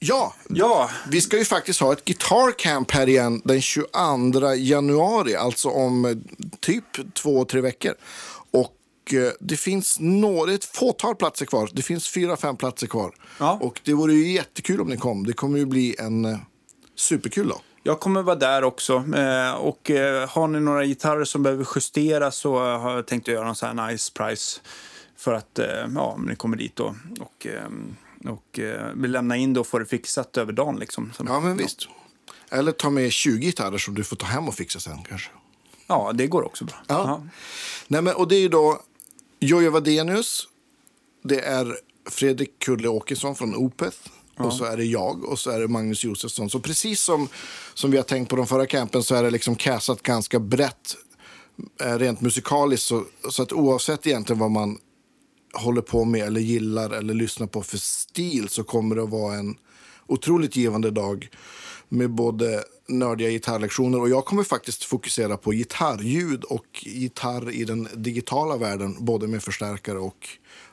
Ja, Ja, vi ska ju faktiskt ha ett Guitar Camp här igen den 22 januari, alltså om eh, typ två, tre veckor. Och eh, det finns några, ett fåtal platser kvar. Det finns fyra, fem platser kvar. Ja. Och det vore ju jättekul om ni kom. Det kommer ju bli en eh, superkul dag. jag kommer vara där också. Och har ni några gitarrer som behöver justeras så har jag tänkt att göra en sån här nice price. För att ja, ni kommer dit då och, eh, och eh, lämna in det och få det fixat över dagen. Liksom. Så, Ja, men visst. Eller ta med 20 gitarrer som du får ta hem och fixa sen kanske. Ja, det går också bra. Ja. Nej, men, och det är då Jojje Wadenius, det är Fredrik Kulle Åkesson från Opeth och så är det jag och så är det Magnus Josefsson. Så precis som, som vi har tänkt på de förra campen så är det liksom castat ganska brett eh, rent musikaliskt. Så, så att oavsett egentligen vad man håller på med eller gillar eller lyssnar på för stil så kommer det att vara en otroligt givande dag med både nördiga gitarrlektioner och jag kommer faktiskt fokusera på gitarrljud och gitarr i den digitala världen, både med förstärkare och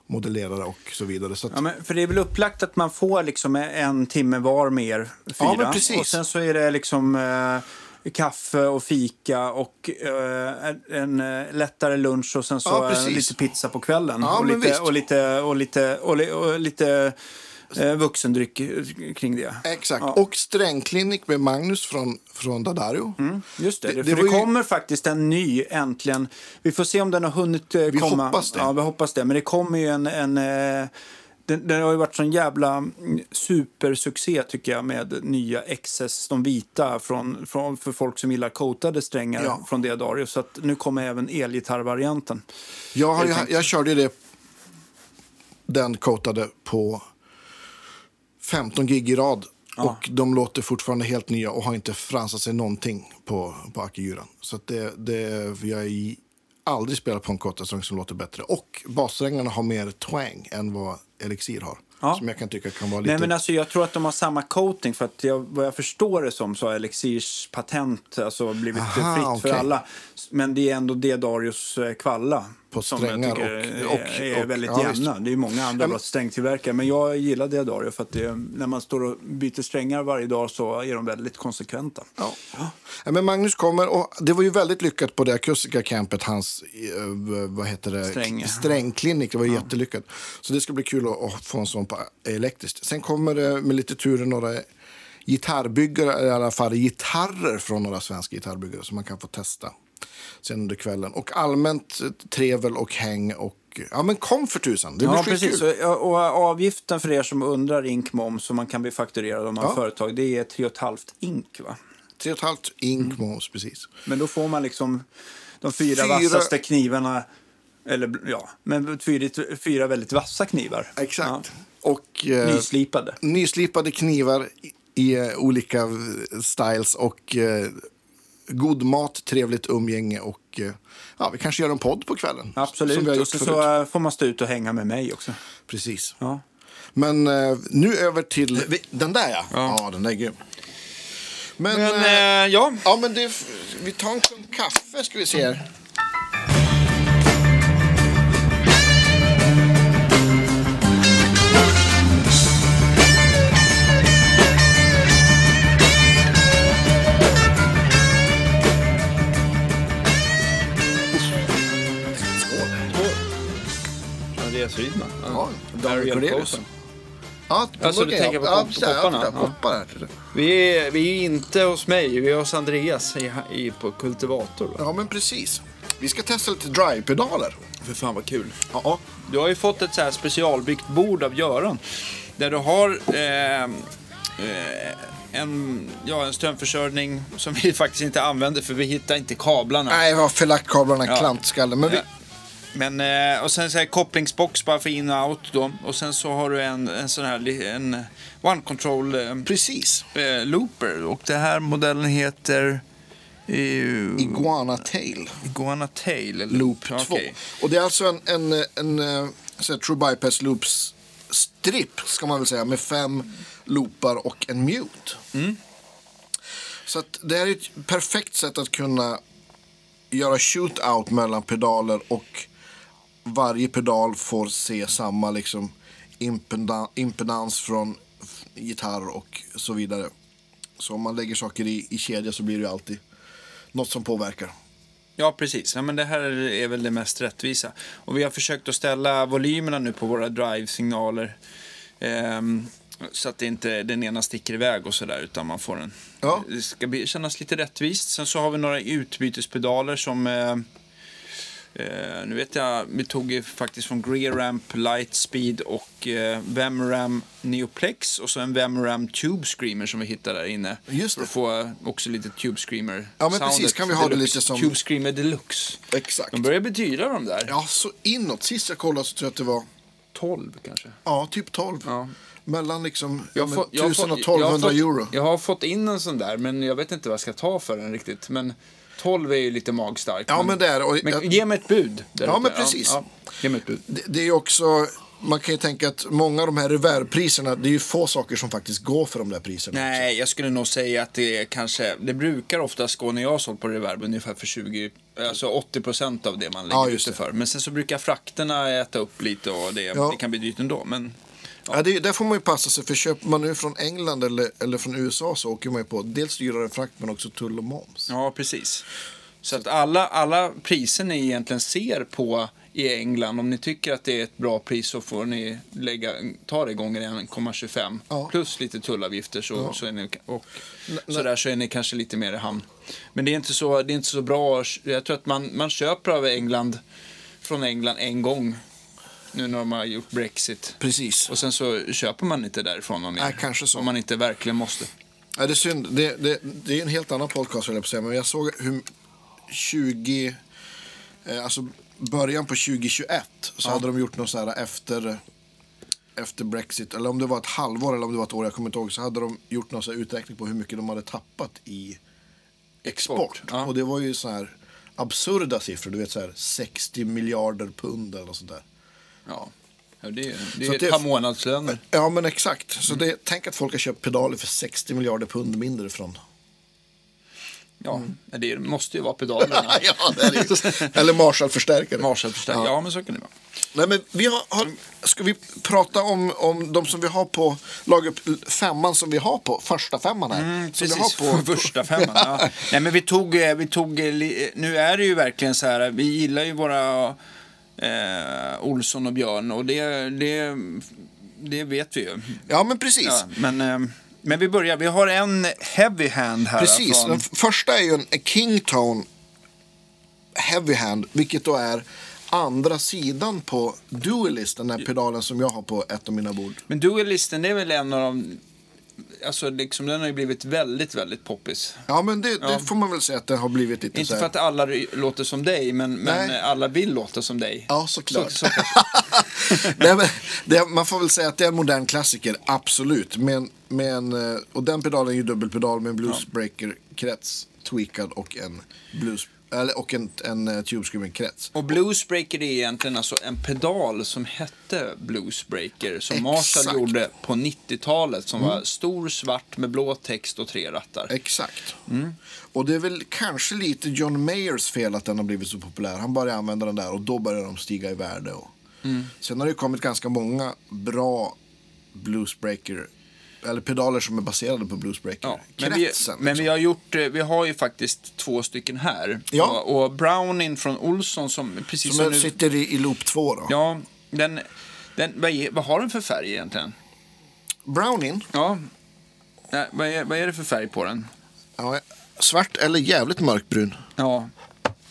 modellerare och så vidare. Så att, Ja, men för det är väl upplagt att man får liksom en timme var med er fyra. Ja, men precis. Och sen så är det liksom eh, kaffe och fika och eh, en eh, lättare lunch och sen så Ja, eh, lite pizza på kvällen. Ja, och, lite, och lite och lite och, li- och lite eh, vuxendryck kring det. Exakt. Ja. Och strängklinik med Magnus från, från Dadario. Just det, Det- det, det ju- kommer faktiskt en ny äntligen. Vi får se om den har hunnit Vi komma. hoppas det. Ja, vi hoppas det. Men det kommer ju en... en den, den har ju varit sån jävla mm, supersuccé tycker jag med nya XS, de vita, från, från, för folk som gillar coatade strängar Ja. från Deodario. Så att nu kommer även elgitarrvarianten. Jag, har, jag, jag körde det, den coatade på 15 gig i rad. Och de låter fortfarande helt nya och har inte fransat sig någonting på, på Akiguran. Så det, det, jag har aldrig spelat på en coatad som låter bättre. Och bassträngarna har mer twang än vad Elixir har. Ja. Som jag kan tycka kan vara lite... Nej, men alltså, jag tror att de har samma coating. För att jag, vad jag förstår det som så har Elixirs patent alltså, blivit Aha, fritt för okej. alla. Men det är ändå Dedarius eh, kvalla. På som jag strängar tycker och- och- är, är och- väldigt ja, jämna. Det är många andra Ja, men- strängtillverkare. Men jag gillar Dedario för att det, när man står och byter strängar varje dag så är de väldigt konsekventa. Ja. Ja, men Magnus kommer och det var ju väldigt lyckat på det akustiska campet, hans eh, vad heter det? Sträng, ja. strängklinik. Det var jättelyckat. Så det ska bli kul att, att få en sån på elektriskt. Sen kommer det med lite tur några gitarrbyggare, i alla fall gitarrer från några svenska gitarrbyggare som man kan få testa sen under kvällen. Och allmänt trevel och häng och ja men kom för tusan. Det blir Ja, precis. Och, och avgiften för er som undrar inkmoms som man kan bli fakturerad om man Ja. företag, det är 3,5 ink va? Tre och ett halvt ink moms, precis. Men då får man liksom de fyra, Fyra- vassaste knivarna. Eller ja, men fyra, fyra väldigt vassa knivar. Exakt. Ja. Och, eh, Nyslipade. nyslipade knivar i, i olika styles och eh, god mat, trevligt umgänge och eh, ja, vi kanske gör en podd på kvällen. Absolut. Och så, eh, får man stå ut och hänga med mig också. Precis. Ja. Men eh, nu över till den där ja. ja. den där är grym. Men, Men eh, ja, ja, men det, vi tar en kaffe ska vi se här. Andreas Rydman. Ja, Daryl Cornelius. Ja, Alltså, du tänker på ja, precis, ja, popparna? ja, Ja. poppar här. Vi är, vi är inte hos mig, vi är hos Andreas i, i, på Kultivator. Va? Ja, men precis. Vi ska testa lite drive-pedaler. För fan vad kul. Ja, Du har ju fått ett så här specialbyggt bord av Göran. Där du har eh, eh, en, ja, en strömförsörjning som vi faktiskt inte använder för vi hittar inte kablarna. Nej, jag har förlagt kablarna, Ja. klantskallen. Men vi, Ja. Men, eh, och sen så här kopplingsbox bara för in och out då. Och sen så har du en, en sån här en one control eh, precis. eh, looper. Och det här modellen heter eh, Iguana Tail Iguana Tail. Eller? Loop 2. Okej. Och det är alltså en, en, en, så här True Bypass Loops strip, ska man väl säga, med fem loopar och en mute. Mm. Så det här är ett perfekt sätt att kunna göra shootout mellan pedaler och varje pedal får se samma liksom impeda- impedans från gitarr och så vidare. Så om man lägger saker i, i kedja så blir det ju alltid något som påverkar. Ja, precis. Ja, men det här är väl det mest rättvisa. Och vi har försökt att ställa volymerna nu på våra drive-signaler. ehm, så att det inte den ena sticker iväg och sådär, utan man får en... Ja. Det ska bli, kännas lite rättvist. Sen så har vi några utbytespedaler som... Eh, eh, nu vet jag, vi tog ju faktiskt från Greeramp, Lightspeed och eh, Vemram Neoplex och så en Vemram Tube Screamer som vi hittade där inne. Just För det. att få eh, också lite Tube Screamer Ja, men precis. Kan vi ha det deluxe. lite som- Tube Screamer Deluxe. Exakt. De börjar bli dyra de där. Ja, så inåt. Sist jag kollade så tror jag att det var 12 kanske. ja, typ 12. Ja. Mellan liksom ja, Jag men, jag har 1000 och fått- jag har 1200 fått- euro. Jag har fått in en sån där, men jag vet inte vad jag ska ta för den riktigt. Men 12 är ju lite magstarkt. Ja, men och, men jag- ge mig ett bud. där Ja, ute. men precis. Ja, ge mig ett bud. det, det är också, man kan ju tänka att många av de här reverb-priserna, det är ju få saker som faktiskt går för de där priserna. Nej, jag skulle nog säga att det är kanske, det brukar oftast gå när jag har sålt på reverb ungefär för 20, alltså 80 procent av det man lägger Ja, ut just det det. för. Men sen så brukar frakterna äta upp lite och det, Ja. det kan bli dyrt ändå. Men Ja, det, där får man ju passa sig, för köper man nu från England eller, eller från USA så åker man ju på dels dyrare frakt men också tull och moms. Ja, precis. Så att alla, alla priser ni egentligen ser på i England, om ni tycker att det är ett bra pris så får ni lägga, ta det gånger 1,25 Ja. plus lite tullavgifter så, så, är ni, och N- så där så är ni kanske lite mer i hamn. Men det är inte så, det är inte så bra. Jag tror att man, man köper av England från England en gång nu när de har gjort Brexit. Precis. Och sen så köper man inte därifrån någon mer. Nej, kanske så. Om man inte verkligen måste. Ja, det är synd. Det, det, det är en helt annan podcast, jag på säga. Men jag såg hur 20... Eh, alltså början på 2021 så hade de gjort något så här efter, efter Brexit. Eller om det var ett halvår eller om det var ett år, jag kommer inte ihåg. Så hade de gjort någon så här uträkning på hur mycket de hade tappat i export. Ja. Och det var ju så här absurda siffror. Du vet så här 60 miljarder pund eller något sånt där. Ja, ja det är, det är ett det- par månadslöner. Ja, men exakt. Så det, tänk att folk har köpt pedaler för 60 miljarder pund mindre från Ja, men det måste ju vara pedalerna. ja, det är. Eller Marshall-förstärkare. Marshallförstärkare. Ja. men så kan det vara. Nej, men vi har, har, ska vi prata om, om de som vi har på lagupp femman som vi har på första femman här? som vi Precis, har på, första femman. Ja. Nej, men vi tog, eh, vi tog, eh, li- nu är det ju verkligen så här, vi gillar ju våra eh, Olsson och Björn och det, det, det vet vi ju. Ja, men precis. Ja, men, eh, men vi börjar, vi har en heavy hand här. Precis. Från, Den första är ju en Kingtone Heavy Hand, vilket då är andra sidan på Duelist, den här pedalen som jag har på ett av mina bord. men Dualisten är väl en av de, alltså liksom, den har ju blivit väldigt, väldigt poppis. Ja, men det, Ja. det får man väl säga att det har blivit lite så Inte här. för att alla låter som dig, men, men alla vill låta som dig. Ja, såklart. Så, så, Nej, men det, man får väl säga att det är en modern klassiker, absolut. Men, men, eh, och den pedalen är ju dubbelpedal med en bluesbreaker-krets tweakad och en, blues, eller, och en, en uh, tube screaming-krets. Och Bluesbreaker är egentligen alltså en pedal som hette Bluesbreaker som Marshall Exakt. Mm. gjorde på 90-talet som var stor svart med blå text och tre rattar. Exakt. Mm. Och det är väl kanske lite John Mayers fel att den har blivit så populär. Han började använda den där och då började de stiga i värde. Och... Mm. Sen har det kommit ganska många bra bluesbreaker, eller pedaler som är baserade på Ja, bluesbreaker-kretsen. men, vi, men liksom. vi har gjort, eh, vi har ju faktiskt två stycken här. Ja. Och, och Browning från Olsson som precis Som som, nu, sitter i, i loop 2 då. Ja, den, den, vad, är, vad har den för färg egentligen? Brownin, Ja, Nej, vad, är, vad är det för färg på den? ja, svart eller jävligt mörkbrun. Ja,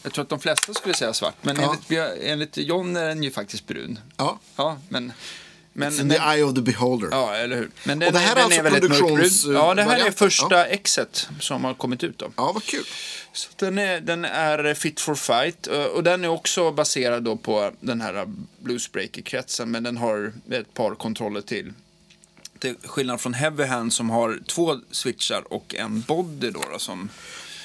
jag tror att de flesta skulle säga svart, men Ja. enligt, enligt John är den ju faktiskt brun. Ja. Ja, men... men It's in the eye of the beholder. Ja, eller hur. Men Och det här är den alltså mörkbrun. produktions- Ja, det här är varianten, första exet som har kommit ut då. Ja, vad kul. Så den är, den är fit for fight eh, och den är också baserad då på den här bluesbreaker-kretsen men den har ett par kontroller till. Till skillnad från Heavy Hand som har två switchar och en body då, då som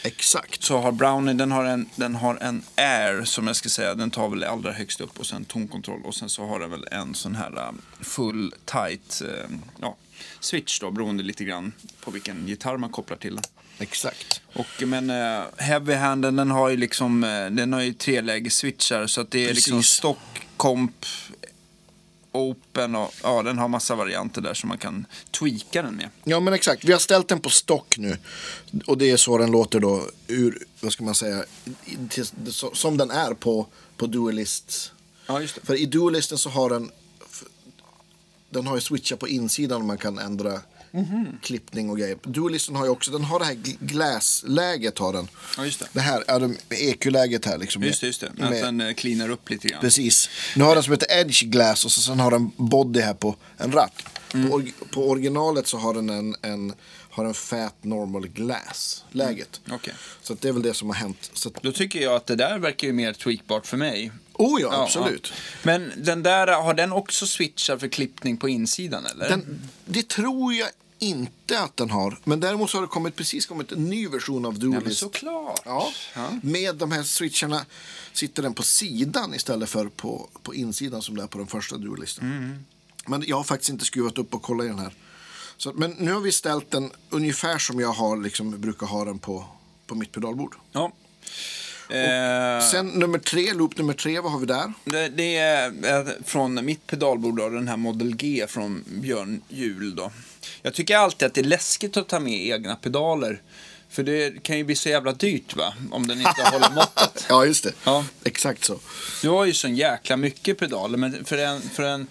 Exakt. så har Brownie, den har, en, den har en Air som jag ska säga, den tar väl allra högst upp och sen tonkontroll och sen så har den väl en sån här uh, full tight uh, ja, switch då beroende lite grann på vilken gitarr man kopplar till den. Exakt. Och, men uh, Heavy Handen den har ju liksom, uh, den har ju treläges switchar så att det är liksom Precis. stock, komp open och ja, den har massa varianter där som man kan tweaka den med. Ja men exakt, vi har ställt den på stock nu. Och det är så den låter då ur, vad ska man säga, som den är på, på Dualist. Ja, just det. För i Dualisten så har den, den har ju switchar på insidan och man kan ändra klippning och grejer. Dualisten har ju också, den har det här gl- glass-läget har den. Ja, just det. Det här, ja, det- EQ-läget här liksom. Just det, just det. Att Med- den eh, cleanar upp lite grann. Precis. Nu har den som heter Edge Glass och så sen har den body här på en ratt. Mm. På, på originalet så har den en, en, har en Fat Normal Glass-läget. Okej. Så att det är väl det som har hänt. Så att, Då tycker jag att det där verkar ju mer tweakbart för mig. oh ja, Ja, absolut. ja. Men den där, har den också switchar för klippning på insidan eller? Den, det tror jag inte att den har. Men däremot så har det kommit, precis kommit en ny version av ja, men Dualist. såklart. Ja, Ja. med de här switcharna sitter den på sidan istället för på, på insidan som det är på den första Dualisten. Mm. Men jag har faktiskt inte skruvat upp och kollat i den här. Så, men nu har vi ställt den ungefär som jag har, liksom, brukar ha den på, på mitt pedalbord. Ja. Eh, Sen nummer tre, loop nummer tre, vad har vi där? det, det är från mitt pedalbord, då, den här Model G från Björn Hjul. Då. Jag tycker alltid att det är läskigt att ta med egna pedaler. För det kan ju bli så jävla dyrt va, om den inte håller måttet. Ja, just det. Ja. Exakt så. Du har ju så jäkla mycket pedaler, men för en, för en,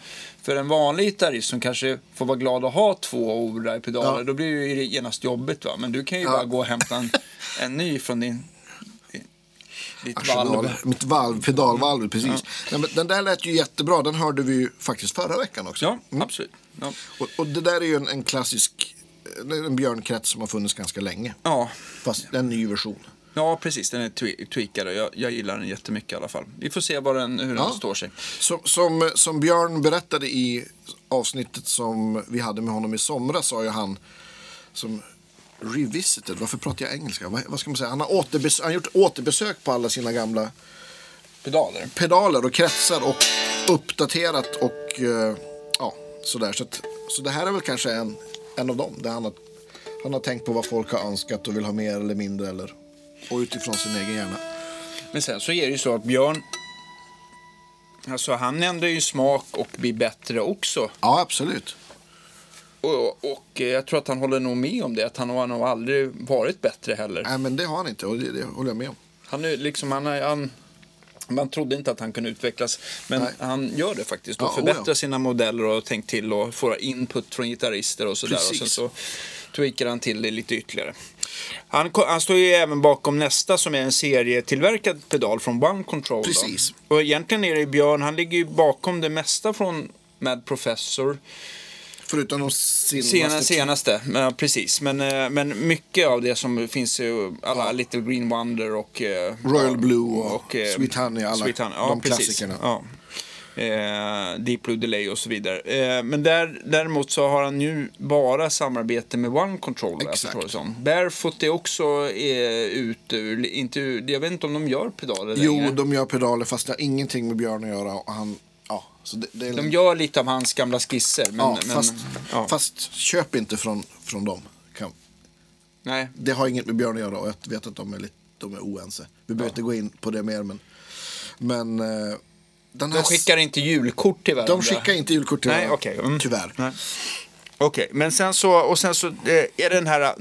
för en vanlig gitarrist som kanske får vara glad att ha två overdrive pedaler, Ja. då blir det ju genast jobbigt. Va? Men du kan ju Ja. bara gå och hämta en, en ny från din, ditt Arsenal, valv. mitt valv, pedalvalv, precis. Nej, men den där lät ju jättebra, den hörde vi ju faktiskt förra veckan också. Ja, Mm. absolut. Ja. Och, och det där är ju en, en klassisk, är en björnkrets som har funnits ganska länge. Ja. Fast en ny version. Ja, precis. Den är twe- tweakad och jag, jag gillar den jättemycket i alla fall. Vi får se vad den, hur den Ja. står sig. Som, som, som Björn berättade i avsnittet som vi hade med honom i somras sa ju han som revisited, varför pratar jag engelska? Vad, vad ska man säga? Han har, återbes- han gjort återbesök på alla sina gamla Pedaler. pedaler och kretsar och uppdaterat och eh, ja, sådär. Så, att, så det här är väl kanske en, en av dem. Där han, har, han har tänkt på vad folk har önskat och vill ha mer eller mindre eller, och utifrån sin egen hjärna. Men sen så är det ju så att Björn, alltså han ändrar ju smak och blir bättre också. Ja, absolut. Och, och eh, jag tror att han håller nog med om det, att han har nog aldrig varit bättre heller. Nej, men det har han inte och det, det håller jag med om. Han är liksom, han, är- han, man trodde inte att han kunde utvecklas, men Nej. han gör det faktiskt. Och Ja, förbättrar oh ja. sina modeller och tänkt till och får input från gitarrister och sådär. Och sen så tweakar han till det lite ytterligare. Han, han står ju även bakom nästa som är en serietillverkad pedal från One Control. då. Precis. Och egentligen är det Björn, han ligger ju bakom det mesta från Mad Professor. Förutom de senaste. Sena, senaste, ja, precis. Men, eh, men mycket av det som finns alla Little Green Wonder och... eh, Royal ja, Blue och Sweet Honey, alla Sweet Honey, ja, de precis. klassikerna. Ja. Eh, Deep Blue Delay och så vidare. Eh, men där, däremot så har han ju bara samarbete med One Control. Exakt. som. Barefoot är också eh, ute ur, inte ur, jag vet inte om de gör pedaler längre. Jo, de gör pedaler fast det har ingenting med Björn att göra. Och han, ja, så det, det är De gör lite av hans gamla skisser. Men, ja, men, fast, ja. fast köp inte från, från dem. Kan, Nej. det har inget med Björn att göra och jag vet att de är, lite, de är oense. Vi behöver inte gå in på det mer men, men eh, den här, De skickar inte julkort till varandra. de skickar inte julkort till Nej, varandra, okej. Mm. tyvärr. Nej. Okej, men sen så, och sen så eh, är det den här,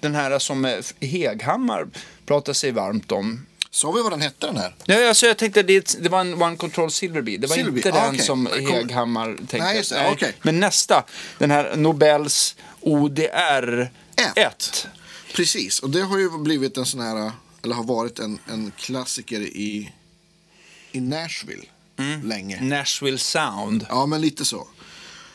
den här som eh, Heghammar pratar sig varmt om. Sa vi vad den hette den här? Ja, alltså jag tänkte det, det var en One Control Silverby. Det var Silverby, inte ah, den okej. som Heghammar tänkte. Nej, just okej. Men nästa, den här Nobels ODR Ett. 1. Precis, och det har ju blivit en sån här, eller har varit en, en klassiker i, i Nashville Mm. länge. Nashville Sound. Ja, men lite så.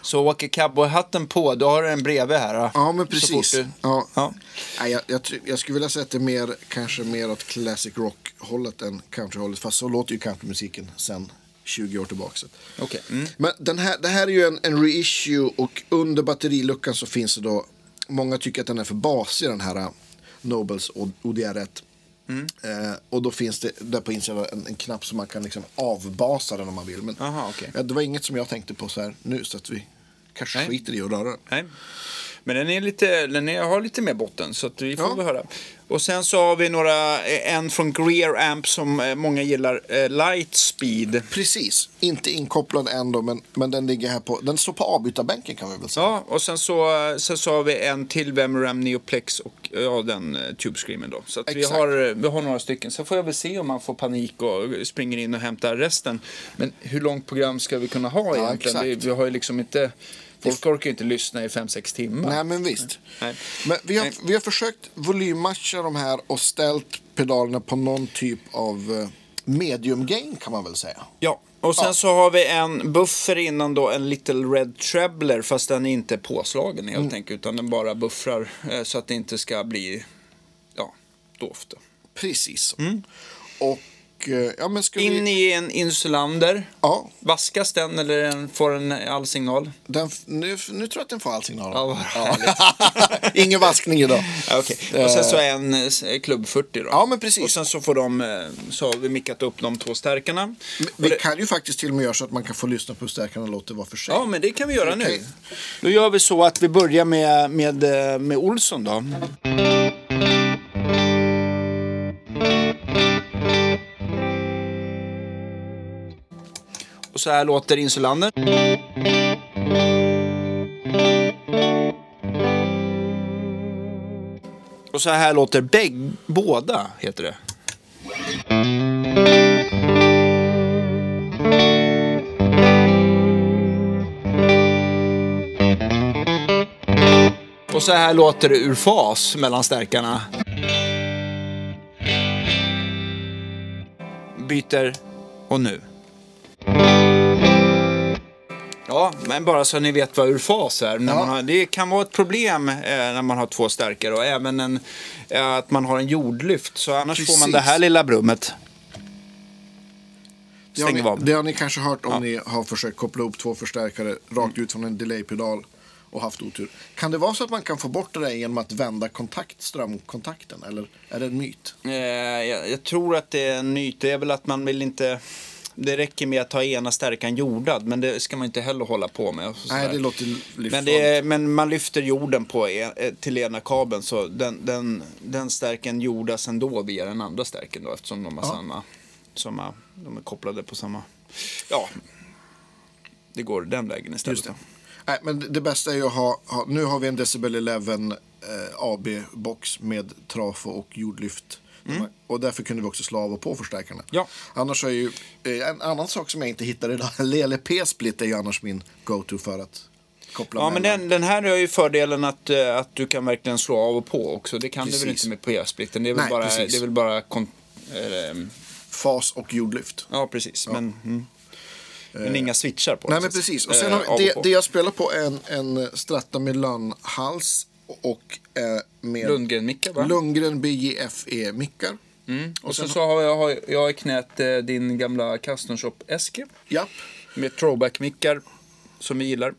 Så åker cowboyhatten på, då har du en bredvid här. då. Ja, men precis. du- Ja. Ja. Nej, jag, jag, jag skulle vilja säga att det är mer, kanske mer åt classic rock-hållet än country-hållet. Fast så låter ju countrymusiken sen 20 år tillbaka. Okej. Mm. Men den här, det här är ju en, en reissue och under batteriluckan så finns det då, många tycker att den är för basig den här uh, Nobels ODR1. Mm. Eh, och då finns det där på insidan en, en knapp som man kan liksom avbasa den om man vill. Men Aha, okej. ja, det var inget som jag tänkte på så här nu så att vi kanske Nej. skiter i att röra den. Nej. Men den, är lite, den är, har lite mer botten, så att vi får Ja. väl höra. Och sen så har vi några, eh, en från Greer Amp som eh, många gillar, eh, Lightspeed. Precis. Inte inkopplad än då, men, men den ligger här på... Den står på avbytarbänken kan vi väl säga. Ja, och sen så, sen så har vi en till Vemram Neoplex och ja, den Tube Screamen då. Så vi, har, eh, vi har några stycken. Sen får jag väl se om man får panik och springer in och hämtar resten. Men hur långt program ska vi kunna ha Ja, egentligen? exakt. Vi, vi har ju liksom inte... Folk orkar ju inte lyssna i 5-6 timmar. Nej, men visst. Nej. Men vi har, Nej. vi har försökt volymmatcha de här och ställt pedalerna på någon typ av eh, medium gain kan man väl säga. Ja, och sen så har vi en buffer innan då, en Little Red Trebler, fast den är inte påslagen helt Mm. enkelt, utan den bara buffrar eh, så att det inte ska bli, ja, dovt. Precis. Och, eh, ja men ska In vi... i en insulander. Ja, Vaskas den eller den får den all signal? den, nu, nu tror jag att den får all signal. Ja, vad Ingen vaskning idag. Ja, okej. Och sen så en eh, klubb 40 då. Ja, men precis. Och sen så får de, eh, så har vi mickat upp de två stärkarna. Men Och Vi det- kan ju faktiskt till och med göra så att man kan få lyssna på stärkarna låter var för sig. Ja, men det kan vi göra Okej. nu. Då gör vi så att vi börjar med, med, eh, med Olsson då. Och så här låter insulander. Och så här låter bägge, båda, heter det. Och så här låter det ur fas mellan stärkarna. Byter och nu. Ja, men bara så ni vet vad ur fas är. När Ja. man har, det kan vara ett problem eh, när man har två stärkare och även en, eh, att man har en jordlyft. Så annars får man Precis. det här lilla brummet. Det har, ni, det har ni kanske hört om ni har försökt koppla upp två förstärkare rakt ut från en delaypedal och haft otur. Kan det vara så att man kan få bort det där genom att vända kontakt, strömkontakten? Eller är det en myt? Eh, jag, jag tror att det är en myt. Det är väl att man vill inte... Det räcker med att ha ena stärkan jordad, men det ska man inte heller hålla på med. Nej, det låter men, det är, men man lyfter jorden på en, eh, till ena kabeln så den, den, den stärken jordas ändå via den andra stärken då eftersom de har Ja. samma, samma, de är kopplade på samma, ja, det går den vägen istället. Nej, men det- det bästa är ju att ha, ha nu har vi en Decibel 11 eh, AB-box med trafo och jordlyft. Och därför kunde vi också slå av och på förstärkarna. Mm. Ja. Annars är ju, eh, en annan sak som jag inte hittar idag, Lele P-split är ju annars min go-to för att koppla Ja, men den, den här har ju fördelen att, eh, att du kan verkligen slå av och på också. Det kan du väl Precis. inte med PS-splitten. Det är väl Nej, bara, precis. det är väl bara eh, Fas och jordlyft. Ja, precis. Men, mm. men inga switchar på Eh, Nej men precis. Och sen Eh, har det, det jag spelar på är en, en Strata Milan-hals och eh, med Lundgren-mickar, va? Lundgren BJFE-mickar. Mm. Och sen sen så har jag, har jag i knät eh, din gamla custom shop Eske Japp. med throwback-mickar som vi gillar.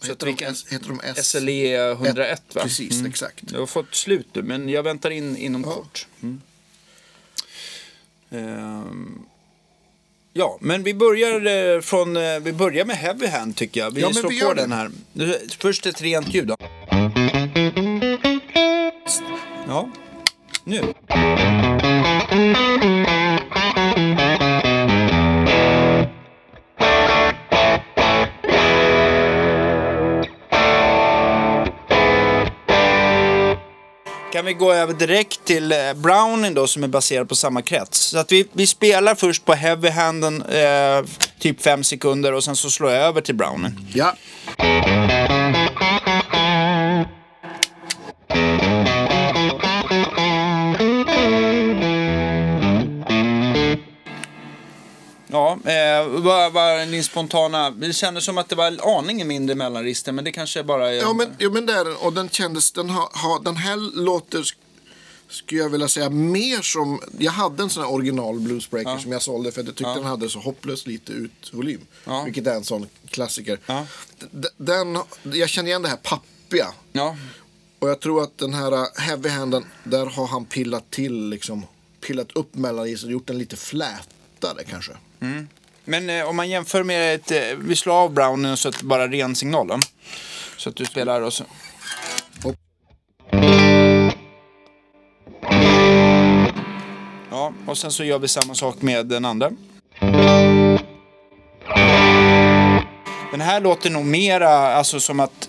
Så Heter de, kan... S- heter de S? SLE 101 va? Precis, exakt. Jag har fått slut nu, men jag väntar in inom kort. Mm. Ehm, ja, men vi börjar, eh, från, eh, vi börjar med Heavy Hand tycker jag. Vi Ja, slår vi på den här. Först ett rent ljud då. Ja, nu. Kan vi gå över direkt till eh, Browning då som är baserad på samma krets. Så att vi, vi spelar först på heavy handen eh, typ fem sekunder och sen så slår jag över till Browning. Ja. Ja, eh, vad var din spontana... Det kändes som att det var aningen mindre mellanregister men det kanske bara är... Ja, men, ja, men det är den. Och den kändes, den, ha, ha, den här låter, sk- skulle jag vilja säga, mer som... Jag hade en sån här original bluesbreaker Ja. som jag sålde för att jag tyckte Ja. den hade så hopplöst lite utvolym. Ja. Vilket är en sån klassiker. Ja. Den, jag känner igen det här pappiga. Ja, Och jag tror att den här uh, heavy handen, där har han pillat till liksom. Pillat upp mellanregistret och gjort den lite flätare kanske. Mm. men eh, om man jämför med ett... Eh, vi slår av brownien så att det bara är ren signal då. Så att du spelar och så... Ja, och sen så gör vi samma sak med den andra. Den här låter nog mera alltså som att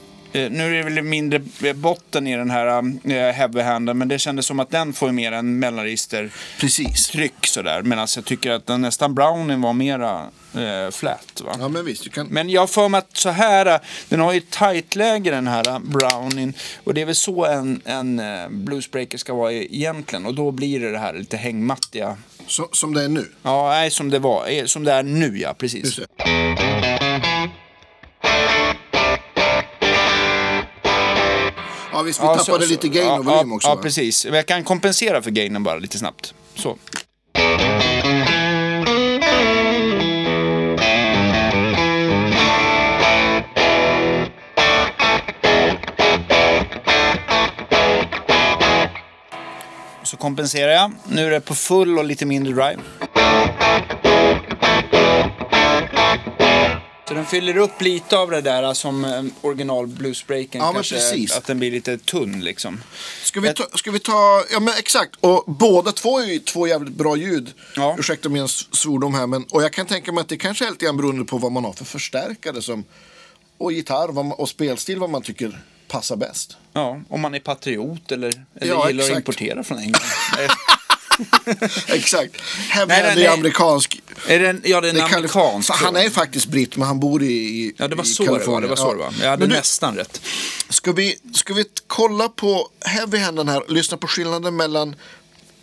nu är det väl mindre botten i den här eh, heavy-handen men det kändes som att den får mer en mellanregister Precis. tryck sådär. Medan jag tycker att den nästan browning var mera eh, flat. Va? Ja, men visst. Du kan... Men jag har för mig att så här, eh, den har ju ett tight-läge den här eh, browning. Och det är väl så en, en eh, bluesbreaker ska vara egentligen. Och då blir det det här lite hängmattiga. Så, som det är nu. Ja, nej, som det var. eh, Som det är nu ja, precis. Ja, visst. Vi Ja, tappade så- lite gain ja, och volym också. Ja, va? precis. Men jag kan kompensera för gainen bara lite snabbt. Så. Så kompenserar jag. Nu är det på full och lite mindre drive. Så den fyller upp lite av det där som eh, original bluesbreaken. Ja, kanske, precis. Att den blir lite tunn liksom. Ska vi, ta, ska vi ta, ja men exakt, och båda två är ju två jävligt bra ljud. Ja. Ursäkta min svordom här, men och jag kan tänka mig att det kanske är lite grann beroende på vad man har för förstärkare som, och gitarr man, och spelstil vad man tycker passar bäst. Ja, om man är patriot eller, eller Ja, gillar exakt. att importera från England. Exakt. Hand är amerikansk. är det en, ja, det är en Det Kalif- amerikansk. för han är faktiskt britt, men han bor i, i Ja, det var så det var. Kalifornien. Det var så det var. Jag hade du, nästan rätt. ska, vi, ska vi kolla på Heavy Handen här, lyssna på skillnaden mellan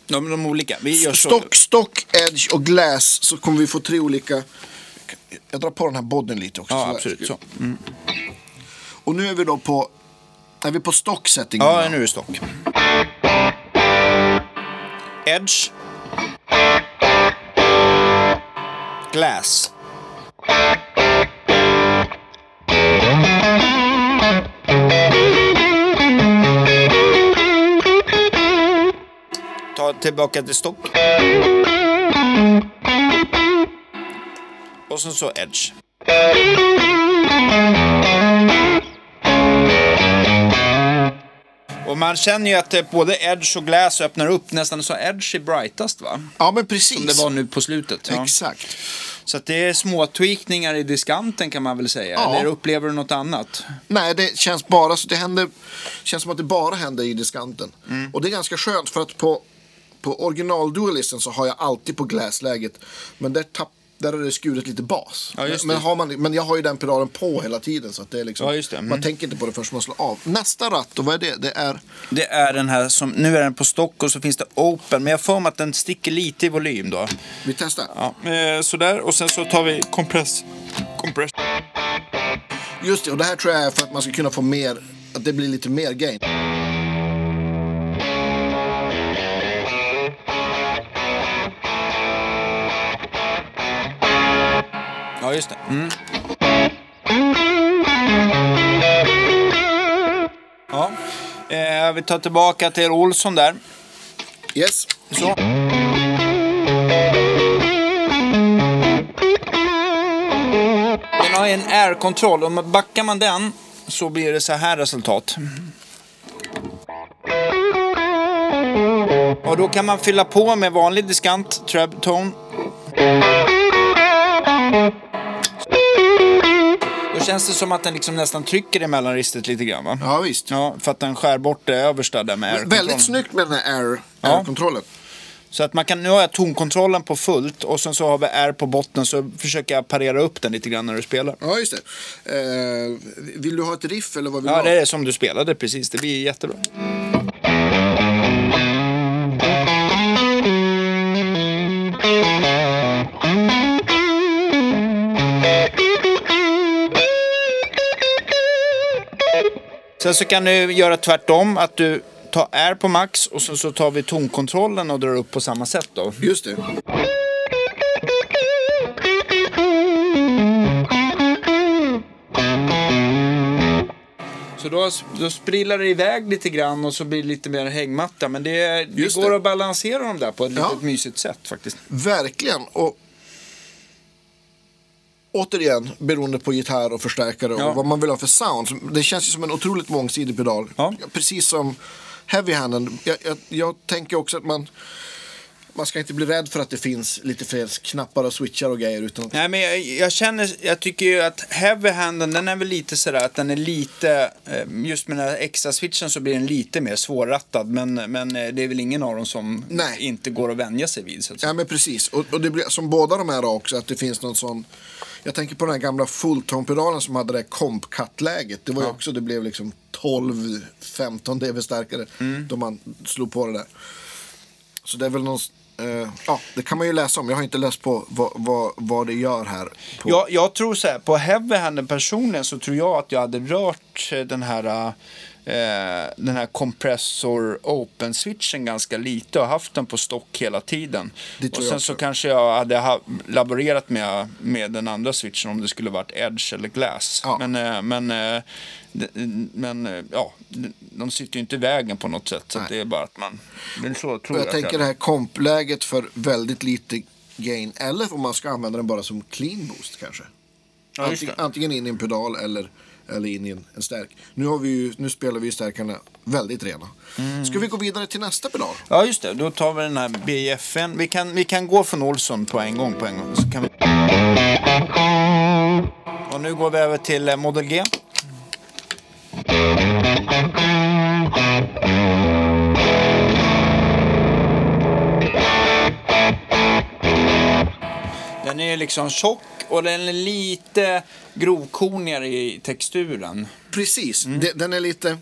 De, de olika. Vi gör. Stock, stock, edge och glass så kommer vi få tre olika. Jag drar på den här bodden lite också. Ja, så absolut. Så. Mm. Och nu är vi då på, är vi på stock setting. Ja, nu är det stock. Edge. Glass. Ta tillbaka till stock. Och sen så edge. Och man känner ju att eh, både Edge och Glass öppnar upp nästan så Edge är brightast va? Ja, men precis. Som det var nu på slutet. Ja. Exakt. Så att det är små tweakningar i diskanten kan man väl säga. Ja. Eller upplever du något annat? Nej, det känns bara så det händer, känns som att det bara händer i diskanten. Mm. Och det är ganska skönt för att på, på original så har jag alltid på glassläget. Men där, tapp, där är det skuret lite bas. Ja, men, har man, men jag har ju den pedalen på hela tiden så att det är liksom, Ja, det. Mm. man tänker inte på det förrän man slår av. Nästa ratt, och vad är det? Det är Det är den här som, nu är den på stock och så finns det open. Men jag får mig att den sticker lite i volym då. Vi testar. Ja, eh, sådär. Och sen så tar vi compress. compress. Just det, och det här tror jag är för att man ska kunna få mer, att det blir lite mer gain. Ja, just det. Mm. Ja. Eh, vi tar tillbaka till Olsson där. Yes. Så. Den har en air-kontroll. Om man backar man den så blir det så här resultat. Och då kan man fylla på med vanlig diskant, treb tone. Känns det som att den liksom nästan trycker i mellanregistret lite grann va? Ja, visst. Ja, för att den skär bort det översta där med air-kontrollen. Väldigt snyggt med den här air, Ja. air-kontrollen. Så att man kan, nu har jag tonkontrollen på fullt och sen så har vi R på botten så försöker jag parera upp den lite grann när du spelar. Ja, just det. Eh, vill du ha ett riff eller vad vill Ja, du det ha? är som du spelade precis. Det blir jättebra. Sen så kan du göra tvärtom, att du tar R på max och så, så tar vi tonkontrollen och drar upp på samma sätt då. Just det. Så då, då sprilar det iväg lite grann och så blir det lite mer hängmatta. Men det, det Just går det. att balansera dem där på ett Ja. litet mysigt sätt faktiskt. Verkligen. Och återigen, beroende på gitarr och förstärkare Ja. och vad man vill ha för sound. Det känns ju som en otroligt mångsidig pedal. Ja. Precis som heavy-handen. Jag, jag, jag tänker också att man, man ska inte bli rädd för att det finns lite fler knappar och switchar och grejer. Utan Nej, men jag, jag känner, jag tycker ju att heavy handen, den är väl lite sådär att den är lite, eh, just med den här extra switchen så blir den lite mer svårrattad. Men, men eh, det är väl ingen av dem som Nej. inte går att vänja sig vid. Så att säga. Ja men precis. Och, och det blir som båda de här också att det finns någon sån. Jag tänker på den här gamla fulltone-pedalen som hade det här komp-cut-läget. Det var ju också, det blev liksom 12-15 dB starkare då man slog på det där. Så det är väl någon, eh, ja det kan man ju läsa om. Jag har inte läst på vad, vad, vad det gör här. På. Jag, jag tror så här, på heavy handen personligen så tror jag att jag hade rört eh, den här eh, den här compressor open switchen ganska lite och haft den på stock hela tiden. Och sen så kanske jag hade ha, laborerat med, med den andra switchen om det skulle varit edge eller glass. Ja. Men, eh, men, eh, men eh, ja, de- sitter ju inte i vägen på något sätt. Så det är bara att man... Är så tror jag jag tänker det här kompläget för väldigt lite gain. Eller om man ska använda den bara som clean boost kanske. Ja, antingen, antingen in i en pedal eller, eller in i en, en stärk. Nu, har vi ju, nu spelar vi ju stärkarna väldigt rena. Mm. Ska vi gå vidare till nästa pedal? Ja, just det. Då tar vi den här BFN. Vi kan, vi kan gå från Olsson på en gång. På en gång så kan vi... Och nu går vi över till eh, Model G. Den är liksom tjock och den är lite grovkornigare i texturen. Precis, Mm. den är lite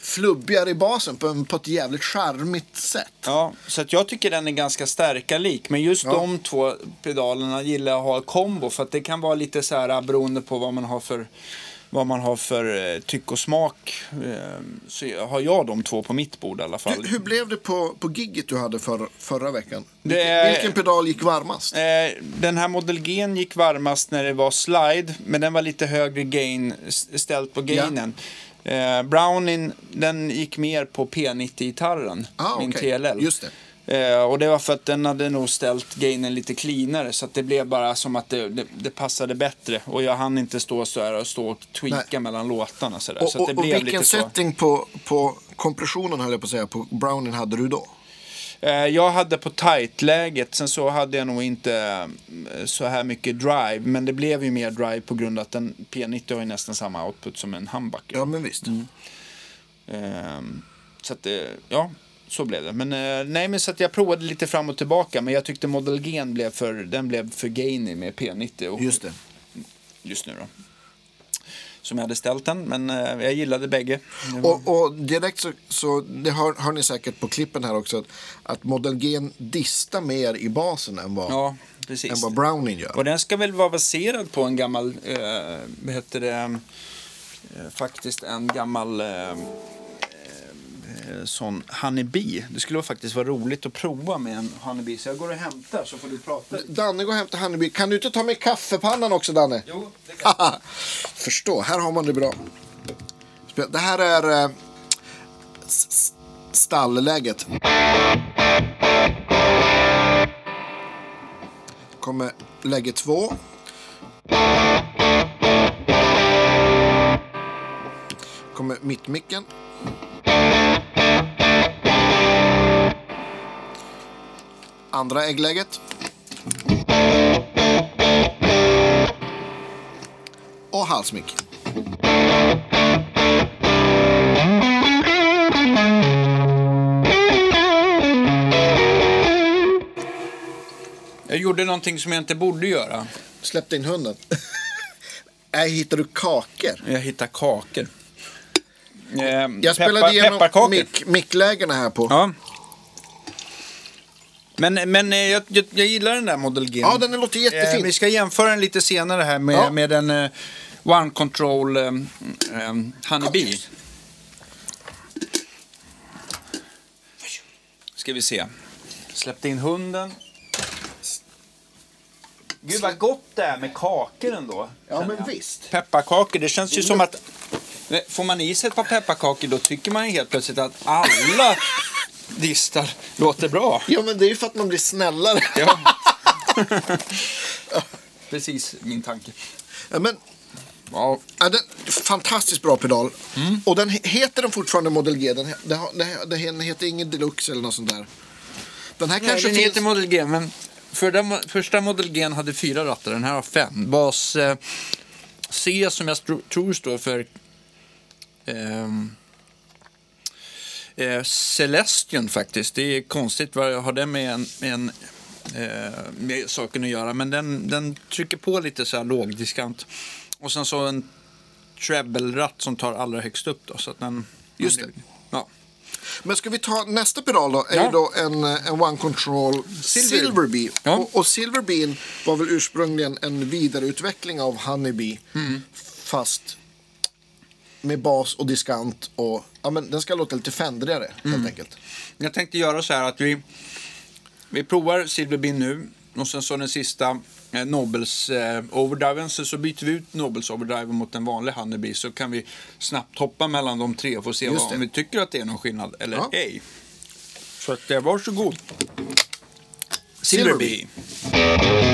flubbigare i basen på, på ett jävligt charmigt sätt. Ja, så att jag tycker den är ganska stärkarlik. Men just Ja. de två pedalerna gillar jag att ha i kombo. För att det kan vara lite så här beroende på vad man har för, vad man har för eh, tyck och smak. Eh, så har jag de två på mitt bord i alla fall. Du, hur blev det på, på gigget du hade för, förra veckan? Det Vilken, pedal gick varmast? Eh, den här Model G gick varmast när det var slide, men den var lite högre gain, ställt på gainen. Eh, Brownin, den gick mer på P90-gitarren, Ah, min okej. TLL. Just Eh, och det var för att den hade nog ställt gainen lite cleanare så att det blev bara som att det, det, det passade bättre. Och jag hann inte stå så här och stå och tweaka Nej. mellan låtarna så där. Och, så och, det och blev vilken lite så. setting på, på kompressionen höll jag på att säga, på Browning hade du då? Eh, Jag hade på tight-läget, sen så hade jag nog inte eh, så här mycket drive. Men det blev ju mer drive på grund av att den P90 har ju nästan samma output som en humbucker. Ja, men visst. Ehm, så att ja, så blev det. Men eh, nej, men så att jag provade lite fram och tillbaka. Men jag tyckte Model G blev för, den blev för gainy med P90. Och, Just det. Just nu då. Som jag hade ställt den, men eh, jag gillade bägge. Och, och direkt så, så det hör, hör ni säkert på klippen här också, att, att Model G distar mer i basen än vad, ja, än precis. vad Browning gör. Och den ska väl vara baserad på en gammal, eh, vad heter det, eh, faktiskt en gammal eh, sån honeybee. Det skulle faktiskt vara roligt att prova med en honeybee. Så jag går och hämtar så får du prata. Danne, gå och hämta Honeybee. Kan du inte ta med kaffepannan också, Danne? Jo, det kan Haha. Förstå, här har man det bra. Det här är eh, stallläget. Kommer läge två. Kommer mittmicken. Andra äggläget. Och halsmick. Jag gjorde någonting som jag inte borde göra. Släppte in hunden. Nej, hittar du kakor? Jag hittade kakor. Eh, Jag spelade igenom pepparkakor. mick, micklägena här på. Ja. Men, men eh, jag, jag, jag gillar den där Model G. Ja, den låter jättefin. Eh, vi ska jämföra den lite senare här med, Ja. med en eh, One Control eh, eh, Honeybee. Ska vi se. Släppte in hunden. Gud vad gott det är med kakor ändå. Ja, men visst. Pepparkakor, det känns ju som att får man i sig ett par pepparkakor då tycker man ju helt plötsligt att alla distar låter bra. Ja, men det är ju för att man blir snällare. Ja. Precis min tanke. Ja, men Ja, Ja, den, fantastiskt bra pedal. Mm. Och den he- heter den fortfarande Model G. Den, den, den, he- den heter ingen Deluxe eller något sånt där. Den här Nej, kanske den finns... heter Model G, men för den, första Model G hade fyra rattar, den här har fem. Bas eh, C som jag tror står för ehm, eh, Celestion faktiskt. Det är konstigt vad har det med en, med en eh, med saken att göra. Men den, den trycker på lite så här lågdiskant. Och sen så en treble-ratt som tar allra högst upp då. Så att den, Just det. Ja. Men ska vi ta nästa pedal då? Är Ja. ju då en, en One Control Silver. Silverbee. Ja. Och, och Silverbee var väl ursprungligen en vidareutveckling av Honeybee. Mm. Fast med bas och diskant och ja, men den ska låta lite fändigare Mm. helt enkelt. Jag tänkte göra så här att vi, vi provar Silverbin nu och sen så den sista eh, Nobels eh, overdriven så, så byter vi ut Nobels overdriven mot en vanlig Honeybee så kan vi snabbt hoppa mellan de tre och få se vad, om vi tycker att det är någon skillnad eller Ja. ej. Så att, eh, varsågod. Silverbee. Silverbee.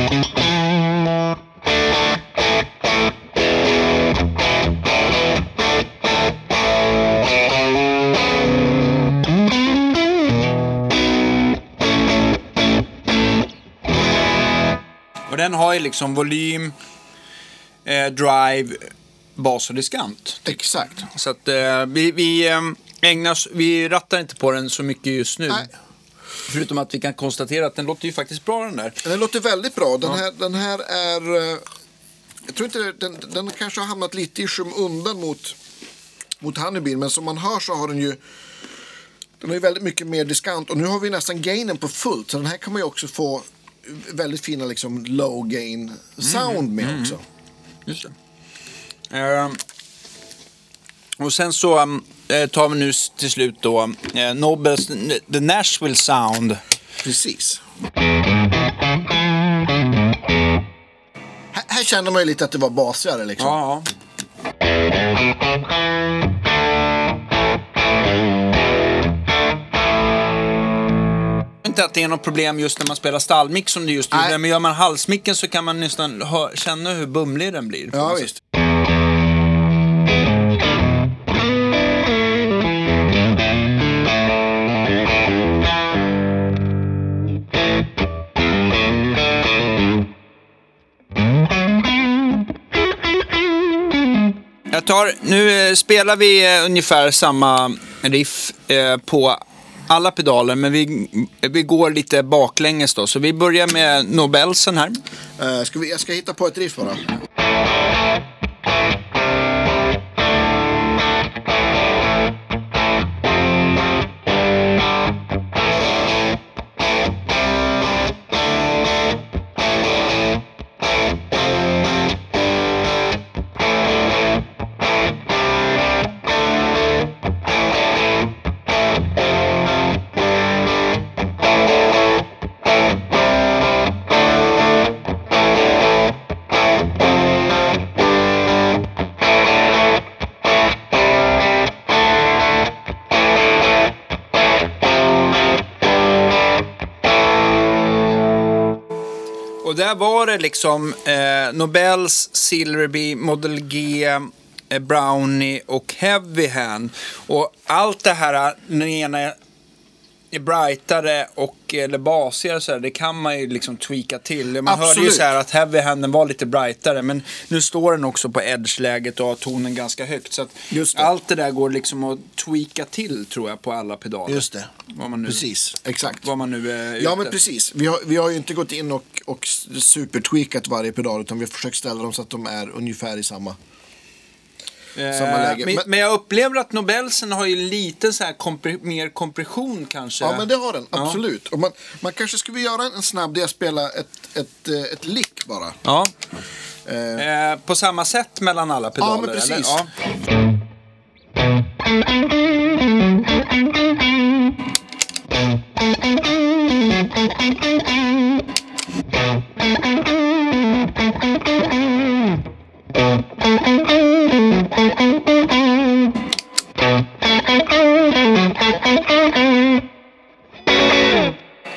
Den har ju liksom volym, eh, drive, bas och diskant. Exakt. Så att eh, vi, vi, eh, ägnas, vi rattar inte på den så mycket just nu. Nej. Förutom att vi kan konstatera att den låter ju faktiskt bra den där. Den låter väldigt bra. Den, här, den här är... eh, Jag tror inte den, den kanske har hamnat lite i skymundan mot, mot Honeybee. Men som man hör så har den ju... Den har ju väldigt mycket mer diskant. Och nu har vi nästan gainen på fullt. Så den här kan man ju också få väldigt fina liksom low gain sound med också. Just det. Eh, och sen så um, eh, tar vi nu till slut då eh, Nobels The Nashville Sound. Precis. Här, här känner man ju lite att det var basigare liksom. Ja. Inte att det är något problem just när man spelar stallmix som det just Nej. gjorde, men gör man halsmicken så kan man nästan känna hur bumlig den blir. Ja, visst. Jag tar, nu eh, spelar vi eh, ungefär samma riff eh, på alla pedaler, men vi, vi går lite baklänges då. Så vi börjar med Nobelsen här. Uh, ska vi, jag ska hitta på ett riff bara. Där var det liksom eh, Nobels, Silverby, Model G, eh, Brownie och Heavy Hand. Och allt det här, eh, den ena är brightare och eller basigare så här, det kan man ju liksom tweaka till. Man hörde ju Absolut. så här att Heavy Handen var lite brightare men nu står den också på edge-läget och har tonen ganska högt. Så det. allt det där går liksom att tweaka till tror jag på alla pedaler. Just det. Vad man nu, Precis, exakt. Vad man nu är Ja, ute men precis. Vi har, vi har ju inte gått in och, och supertweakat varje pedal utan vi har försökt ställa dem så att de är ungefär i samma. Eh. Men, Men- jag upplever att Nobelsen har ju lite så här kompre- mer kompression kanske. Ja, men det har den. Ja. Absolut. Och man, man kanske skulle göra en snabb där jag spelar ett, ett, eh, ett lick bara. Ja. Eh, Eh, på samma sätt mellan alla pedaler? Ja, men precis. Eller? Ja.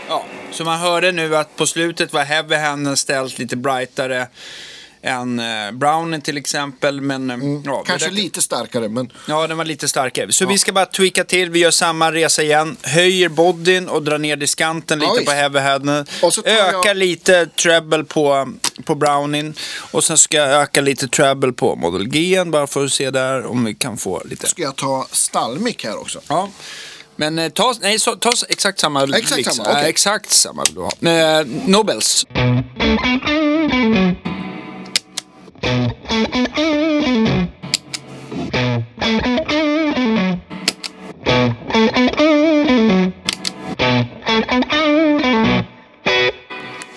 Ja, så man hörde nu att på slutet var Heavy Handen ställt lite brightare än eh, Browning till exempel. Men, eh, ja, Mm. Kanske det lite starkare, men Ja, den var lite starkare. Så vi ska bara tweaka till. Vi gör samma resa igen. Höjer bodyn och drar ner diskanten Ja, lite visst. på heavyheaden. Ökar jag- lite treble på, på Browning. Och sen ska jag öka lite treble på Model G bara för att se där om vi kan få lite. ska jag ta stallmick här också. Ja. Men eh, ta, nej, så, ta exakt samma. Exakt samma, Ja, okej. exakt samma du ha. Eh, Nobels.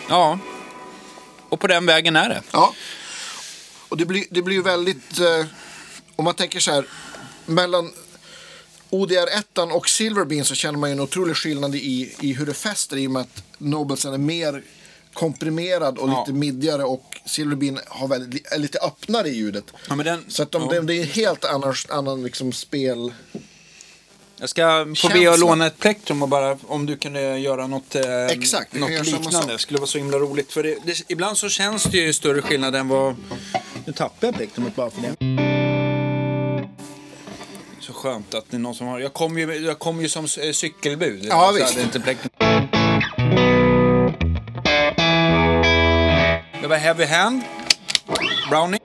Ja, och på den vägen är det. Ja. Och det blir, det blir ju väldigt, eh, om man tänker så här, mellan ODR1 och Silverbean så känner man ju en otrolig skillnad i, i hur det fäster i och med att Nobelsen är mer komprimerad och lite middigare och Silverbean har väldigt, är lite öppnare i ljudet. Den, Så att de, det, det är en helt annan, annan liksom spel. Jag ska få be att låna ett plektrum och bara om du kunde göra något, eh, Exakt, något liknande. Det skulle vara så himla roligt. För det, det, ibland så känns det ju större skillnad än vad... Nu tappade jag plektrumet bara för det. Så skönt att det är någon som har... Jag kom ju, jag kom ju som eh, cykelbud. Ja, visst. inte plektrum. Var Heavy Hand. Brownie.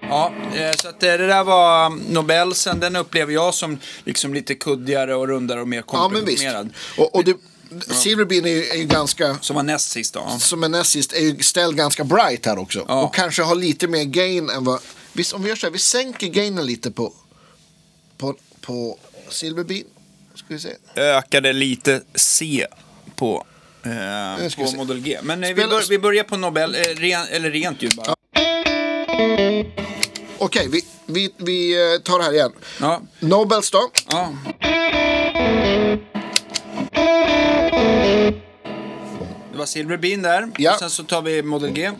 Ja, eh, så att det där var um, Nobelsen. Den upplever jag som liksom lite kuddigare och rundare och mer Ja, komprimerad. Och, och det, Silverbean är ju, är ju ganska, Som var näst sist då. som är näst sist, är ju ställd ganska bright här också. Ja. Och kanske har lite mer gain än vad... Visst, om vi gör så här, vi sänker gainen lite på, på, på Silverbean. Ska vi se. ökade lite C på, eh, vi på. Model G. Men eh, vi, bör, vi börjar på Nobel, eh, ren, eller rent ljud bara. Okej, vi, vi, vi eh, tar det här igen. Ja. Nobels då. Ja. Det var Silverbean där. Ja. Och sen så tar vi Model G.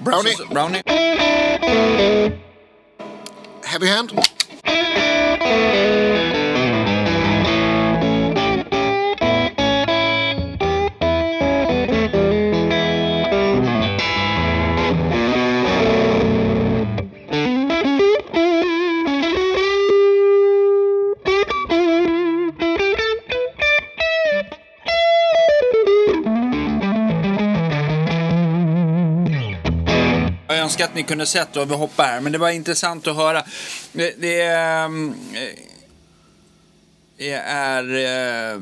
Brownie. Brownie. Heavy hand. Önskar att ni kunde sett och vi hoppar här, men det var intressant att höra. Det, det är, ehm, eh, det är eh,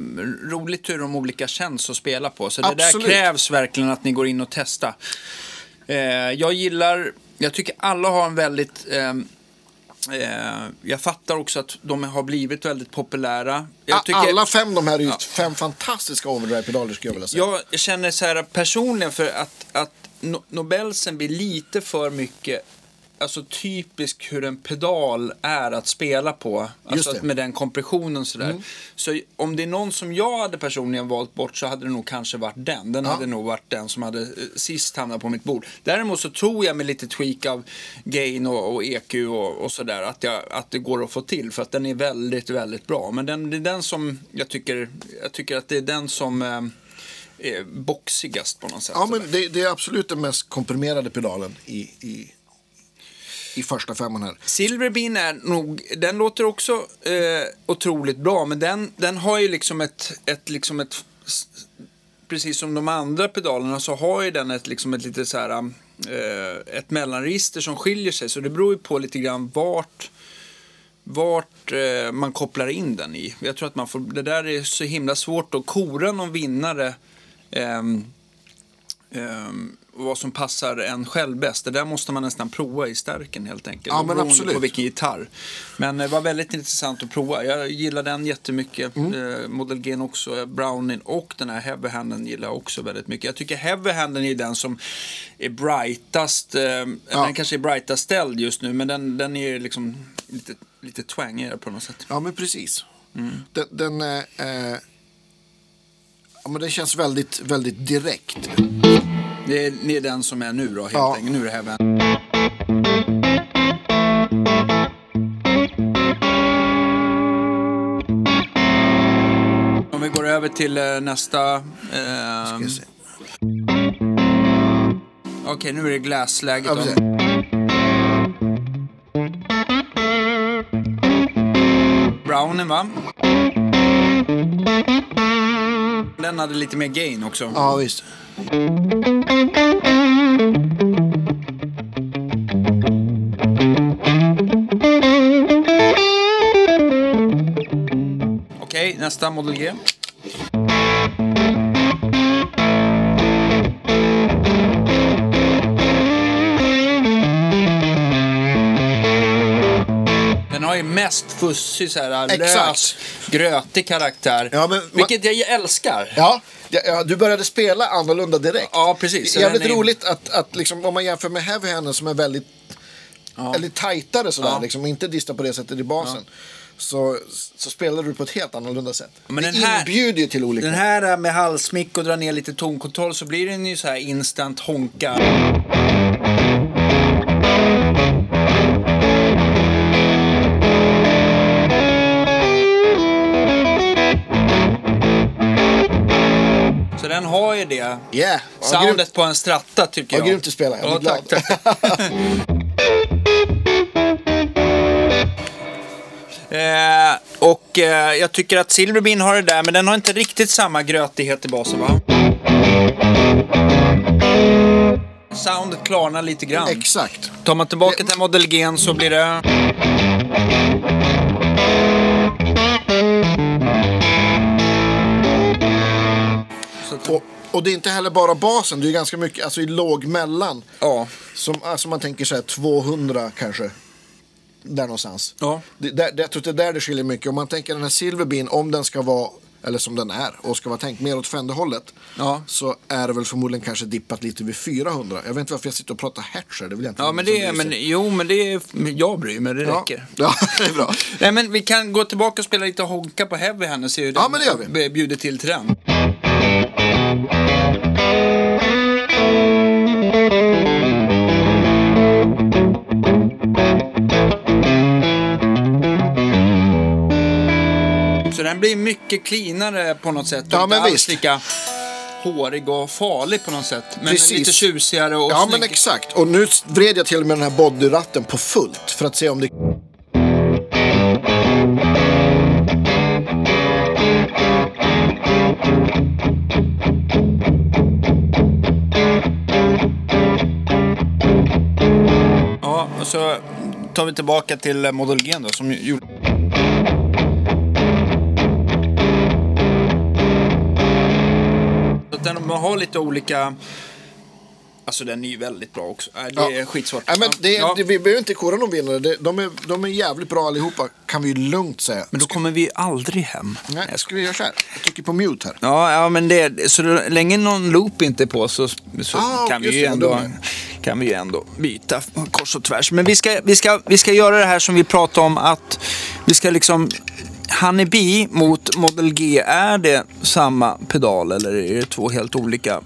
roligt hur de olika känns att spela på. Så det Absolut. där krävs verkligen att ni går in och testar. Eh, jag gillar, jag tycker alla har en väldigt... ehm, eh, jag fattar också att de har blivit väldigt populära. Tycker, Alla fem de här är ju fem fantastiska overdrive-pedaler skulle jag vilja säga. jag känner så här personligen för att, att No- Nobelsen blir lite för mycket Alltså typisk hur en pedal är att spela på. Alltså med den kompressionen sådär. Så om det är någon som jag hade personligen valt bort så hade det nog kanske varit den. Den hade nog varit den som hade eh, sist hamnat på mitt bord. Däremot så tror jag med lite tweak av gain och, och EQ och, och sådär att, jag, att det går att få till. För att den är väldigt, väldigt bra. Men den, det är den som jag tycker, jag tycker att det är den som eh, boxigast på något sätt. Ja, men det, det är absolut den mest komprimerade pedalen i, i, i första femman här. Silverbean är nog, den låter också eh, otroligt bra, men den, den har ju liksom ett, ett, liksom ett, precis som de andra pedalerna så har ju den ett, liksom ett lite så här, eh, ett mellanregister som skiljer sig, så det beror ju på lite grann vart vart eh, man kopplar in den i. Jag tror att man får, det där är så himla svårt att kora någon vinnare ehm, och vad som passar en själv bäst. Det där måste man nästan prova i stärken helt enkelt. Ja, men absolut. på vilken gitarr. Men det var väldigt intressant att prova. Jag gillar den jättemycket. Mm. Eh, Model G också, Browning och den här Heavy Handen gillar jag också väldigt mycket. Jag tycker Heavy Handen är den som är brightast. Eh, Den kanske är brightast ställd just nu, men den, den är liksom lite, lite twangigare på något sätt. Ja, men precis. Den, den, eh, eh, Ja, men det känns väldigt, väldigt direkt. Det är, det är den som är nu då, helt ja. enkelt. Nu är det här Om vi går över till eh, nästa. Eh... Okej, okay, nu är det glassläget. Ja, Brownen, va? Den hade lite mer gain också. Ja, visst. Okej, nästa Model G. Den har ju mest fussig, så här, lös, Exakt. Grötig karaktär. Ja, men- vilket jag älskar. Ja, ja, ja, du började spela annorlunda direkt. Ja, precis. Det Så är jävligt är- roligt att, att liksom, om man jämför med Heavy Handed som är väldigt eller tajtare sådär, Ja. liksom, inte distar på det sättet i basen. Så, så spelar du på ett helt annorlunda sätt. Men det den här- inbjuder ju till olika. Den här med halsmick och dra ner lite tonkontroll så blir den ju så här instant honka. Har ju det. Yeah, ja, Soundet grymt. på en stratta tycker Ja, jag. grymt att spela. Jag Ja, blir tack, glad. tack. Eh, och eh, jag tycker att Silverbean har det där, men den har inte riktigt samma grötighet i basen va? Soundet klarnar lite grann. Exakt. Tar man tillbaka till Model G så blir det... Och, och det är inte heller bara basen, det är ganska mycket alltså, i låg mellan. ja. Som, alltså man tänker så här 200 kanske. Där någonstans. Ja. Det, där, det, jag tror att det är där det skiljer mycket. Om man tänker den här Silverbean, om den ska vara, eller som den är, och ska vara tänkt mer åt Fender-hållet. Ja. Så är det väl förmodligen kanske dippat lite vid 400. Jag vet inte varför jag sitter och pratar hertz här, det vill jag inte Ja, men det är, men, jo, men det är, jag bryr mig, det ja. räcker. Ja, det är bra. Nej, men vi kan gå tillbaka och spela lite honka på Heavy här och se hur Ja, den bjuder till till den. Så den blir mycket cleanare på något sätt. Ja, men visst. lika hårig och farlig på något sätt. Men Precis. lite tjusigare och Ja, snygg. men exakt. Och nu vred jag till och med den här bodyratten på fullt för att se om det... tar vi tillbaka till eh, Model G då som gjorde... Man har lite olika... Alltså den är ju väldigt bra också. Nej, det Ja. är skitsvårt. Nej, men det, Ja. det, vi behöver inte kora någon vinnare. Det, de, är, de är jävligt bra allihopa, kan vi ju lugnt säga. Men då kommer vi aldrig hem. Nej, jag skulle göra så här. Jag trycker på mute här. Ja, ja men det, så då, länge någon loop inte är på så, så Ah, kan, vi ju ändå, kan vi ju ändå byta kors och tvärs. Men vi ska, vi, ska, vi ska göra det här som vi pratade om att vi ska liksom Honeybee mot Model G, är det samma pedal eller är det två helt olika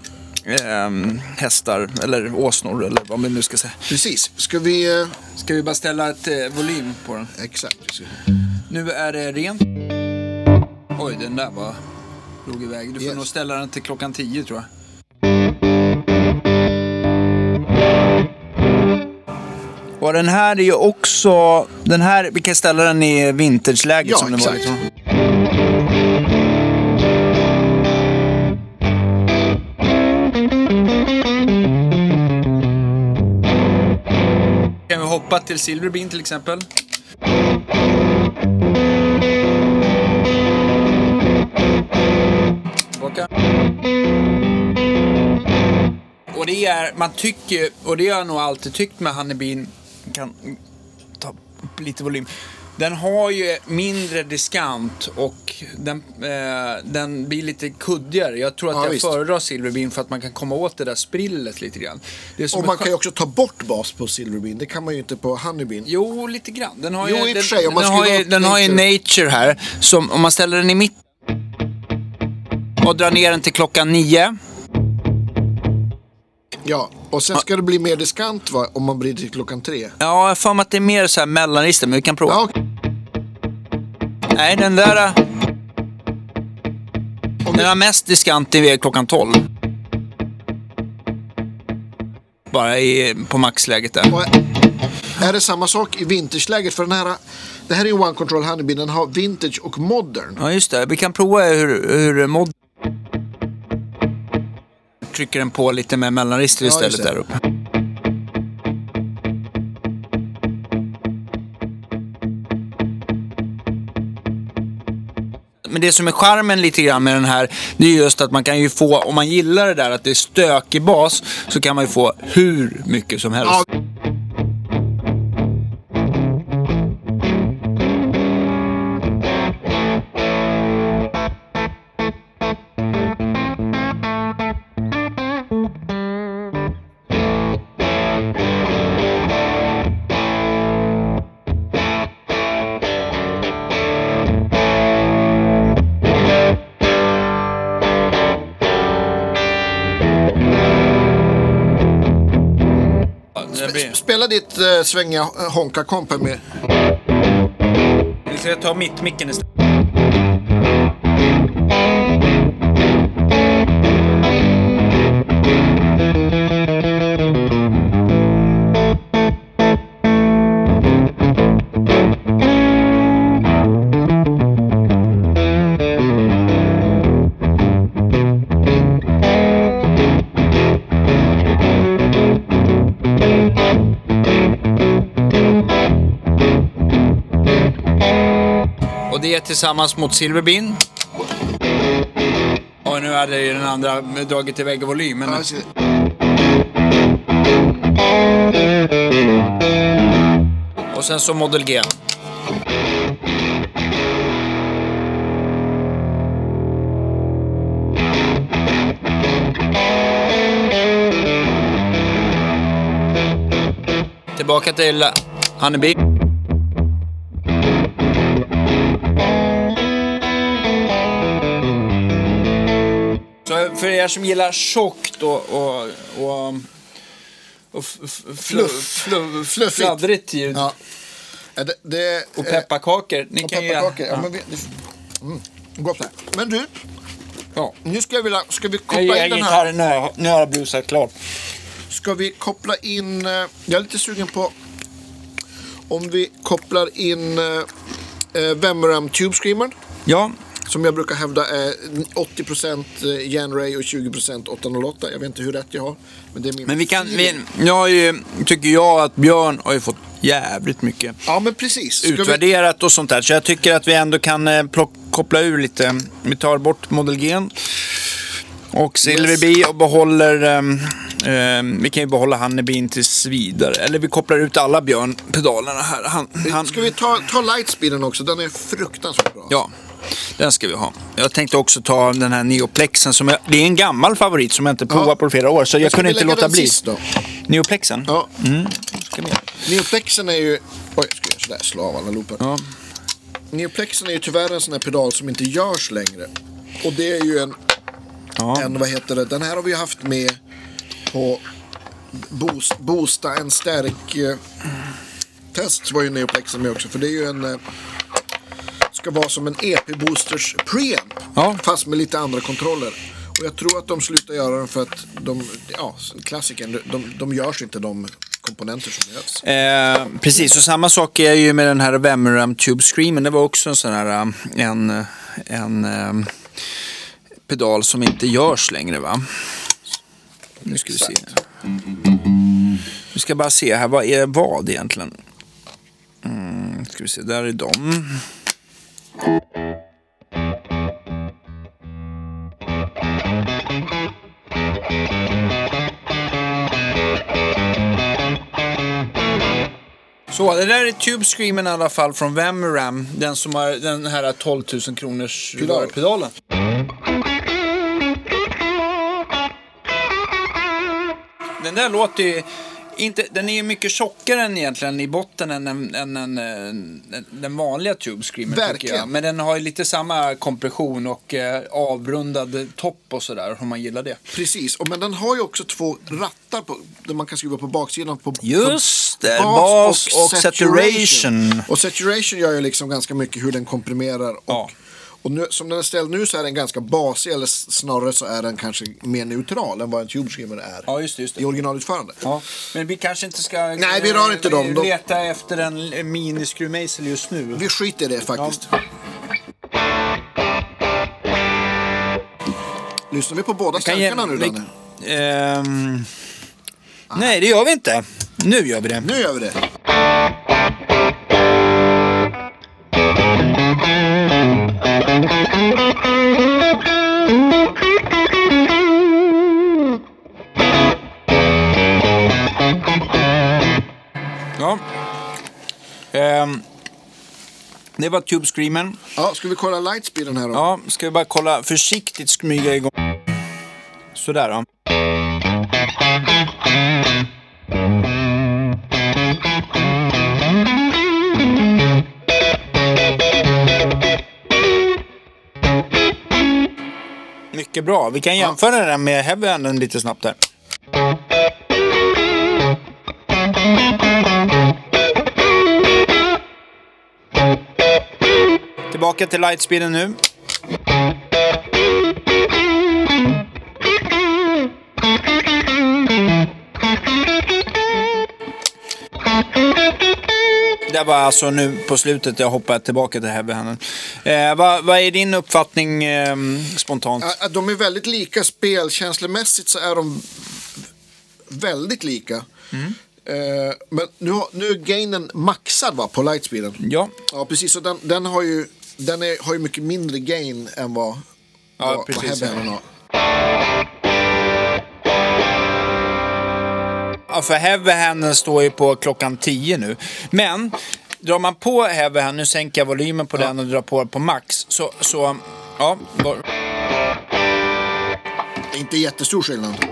ehm, hästar eller åsnor eller vad man nu ska säga? Precis. Ska vi... Eh, Ska vi bara ställa ett eh, volym på den? exakt. Nu är det rent. Oj, den där var drog iväg. Du får Yes. nog ställa den till klockan 10 tror jag. Och den här är ju också, den här, vi kan ställa den i vintageläget Ja, som den var. exakt. Liksom. Kan vi hoppa till Silverbean till exempel? Tillbaka. Och det är, man tycker, och det har jag nog alltid tyckt med Hannibin, kan ta upp lite volym. Den har ju mindre diskant och den, eh, den blir lite kuddigare. Jag tror att Ja, jag visst. föredrar Silverbean för att man kan komma åt det där sprillet lite grann. Och man kan ju också ta bort bas på Silverbean. Det kan man ju inte på Honeybean. Jo, lite grann. Den har Jo, ju, i och för sig, om man den, har ju, den har ju nature. här. Som om man ställer den i mitten och drar ner den till klockan nio. Ja, och sen ska det bli mer diskant va, om man blir till klockan tre. Ja, jag har för mig att det är mer så här mellanregister, men vi kan prova. Ja, okej. Nej, den där... äh, Den har mest diskant är klockan 12. Bara i, på maxläget där. och är det samma sak i vintageläget? För den här, det här är ju One Control Honeybee. Den har vintage och modern. Ja, just det. Vi kan prova hur, hur mod... Trycker den på lite med mellanregister Ja, istället där uppe. Det som är charmen lite grann med den här, det är just att man kan ju få, om man gillar det där att det är stökig bas, så kan man ju få hur mycket som helst. Ja. Svänga eh, Honka-kompen med. Vi ska ta mitt micken istället. Tillsammans mot Silverbean. Och nu hade ju den andra dragit iväg i volym. Men... Ja, jag ser- Och sen så Model G. Tillbaka till Honeybee. För er som gillar tjockt och, och, och, och fluff, fluff, Fluffigt. fladdrigt ljud Ja. Det, det, och pepparkakor. Ni och kan pepparkakor. Ja. Men vi, mm, gott här. Men du, Ja. nu ska, jag vilja, ska vi Jag koppla ger in den här. gitarren nu. har jag- har jag blusat klart. Ska vi koppla in... eh, Jag är lite sugen på om vi kopplar in eh, eh, Vemram Tube Screamer. Ja, Som jag brukar hävda är 80% Janray och 20% 808. Jag vet inte hur rätt jag har. Men det är min men vi kan... Vi, jag ju, tycker jag att Björn har ju fått jävligt mycket Ja, men precis. Ska vi, utvärderat och sånt där. Så jag tycker att vi ändå kan eh, plock, koppla ur lite. Vi tar bort Model G och Silver Bee och behåller... ehm, ehm, vi kan ju behålla Honeybeen tills vidare. Eller vi kopplar ut alla Björn-pedalerna här. Han, han, ska vi ta, ta Lightspeeden också? Den är fruktansvärt bra. Ja, den ska vi ha. Jag tänkte också ta den här Neoplexen. Som jag, det är en gammal favorit som jag inte provat på flera år. Så jag Ska kunde inte låta bli. Sist då? Neoplexen? Ja. Mm. Neoplexen är ju... Oj, ska jag sådär, slå av alla loopar. ja. Neoplexen är ju tyvärr en sån här pedal som inte görs längre. Och det är ju en, Ja. en vad heter det, den här har vi haft med på boost, Boosta en stärk eh, test var ju Neoplexen med också. För det är ju en, eh, ska vara som en EP Boosters preamp. Ja. Fast med lite andra kontroller. Och jag tror att de slutar göra den för att de, ja, klassikern, de, de görs inte de komponenter som behövs. Eh, precis, och samma sak är ju med den här Vemram Tube Screamen. Det var också en sån här um, en, en um, pedal som inte görs längre va? Nu ska vi se. Vi ska bara se här, vad är vad egentligen? Mm, ska vi se, där är de. Så, det där är Tube Screamen i alla fall från Vemram. Den som har den här 12 000 kronors Pedal. pedalen. Den där låter ju... Inte, den är ju mycket tjockare än egentligen i botten än, än, än, än, än den vanliga Tube Screamer. tycker Verkligen. jag. Men den har ju lite samma kompression och eh, avrundad topp och sådär om man gillar det. Precis, och, men den har ju också två rattar på, där man kan skruva på baksidan. På, Just på det, bas och saturation. Och saturation gör ju liksom ganska mycket hur den komprimerar och, Ja. Och nu, som den är ställd nu så är den ganska basig, eller snarare så är den kanske mer neutral än vad en Tube Screamer är. Ja, just det. Just I originalutförande. Ja, men vi kanske inte ska Nej, vi rör inte dem. De- leta efter en miniskruvmejsel just nu. Vi skiter i det faktiskt. Lyssnar vi på båda stärkarna nu Danne? Ehm, nej, det gör vi inte. Nu gör vi det. Nu gör vi det. Ja. Ehm, det var Tube Screamen. Ja, ska vi kolla lightspeeden här då? Ja, ska vi bara kolla försiktigt smyga igång. Sådär då. Mycket bra. Vi kan jämföra den med Heavy lite snabbt här. Tillbaka till lightspeeden nu. Det var alltså nu på slutet jag hoppade tillbaka till heavy handen. Eh, vad, vad är din uppfattning eh, spontant? De är väldigt lika spelkänslomässigt så är de väldigt lika. Eh, men nu, har- nu är gainen maxad va, på lightspeeden. Ja, Ja, precis. Så den, den, har ju, den är, har ju mycket mindre gain än vad, Ja, vad, precis, vad ja. har. Ja, för heavy står ju på klockan 10 nu. Men drar man på heavy hand, nu sänker jag volymen på den och drar på på max, så, så ja, var, inte jättestor skillnad.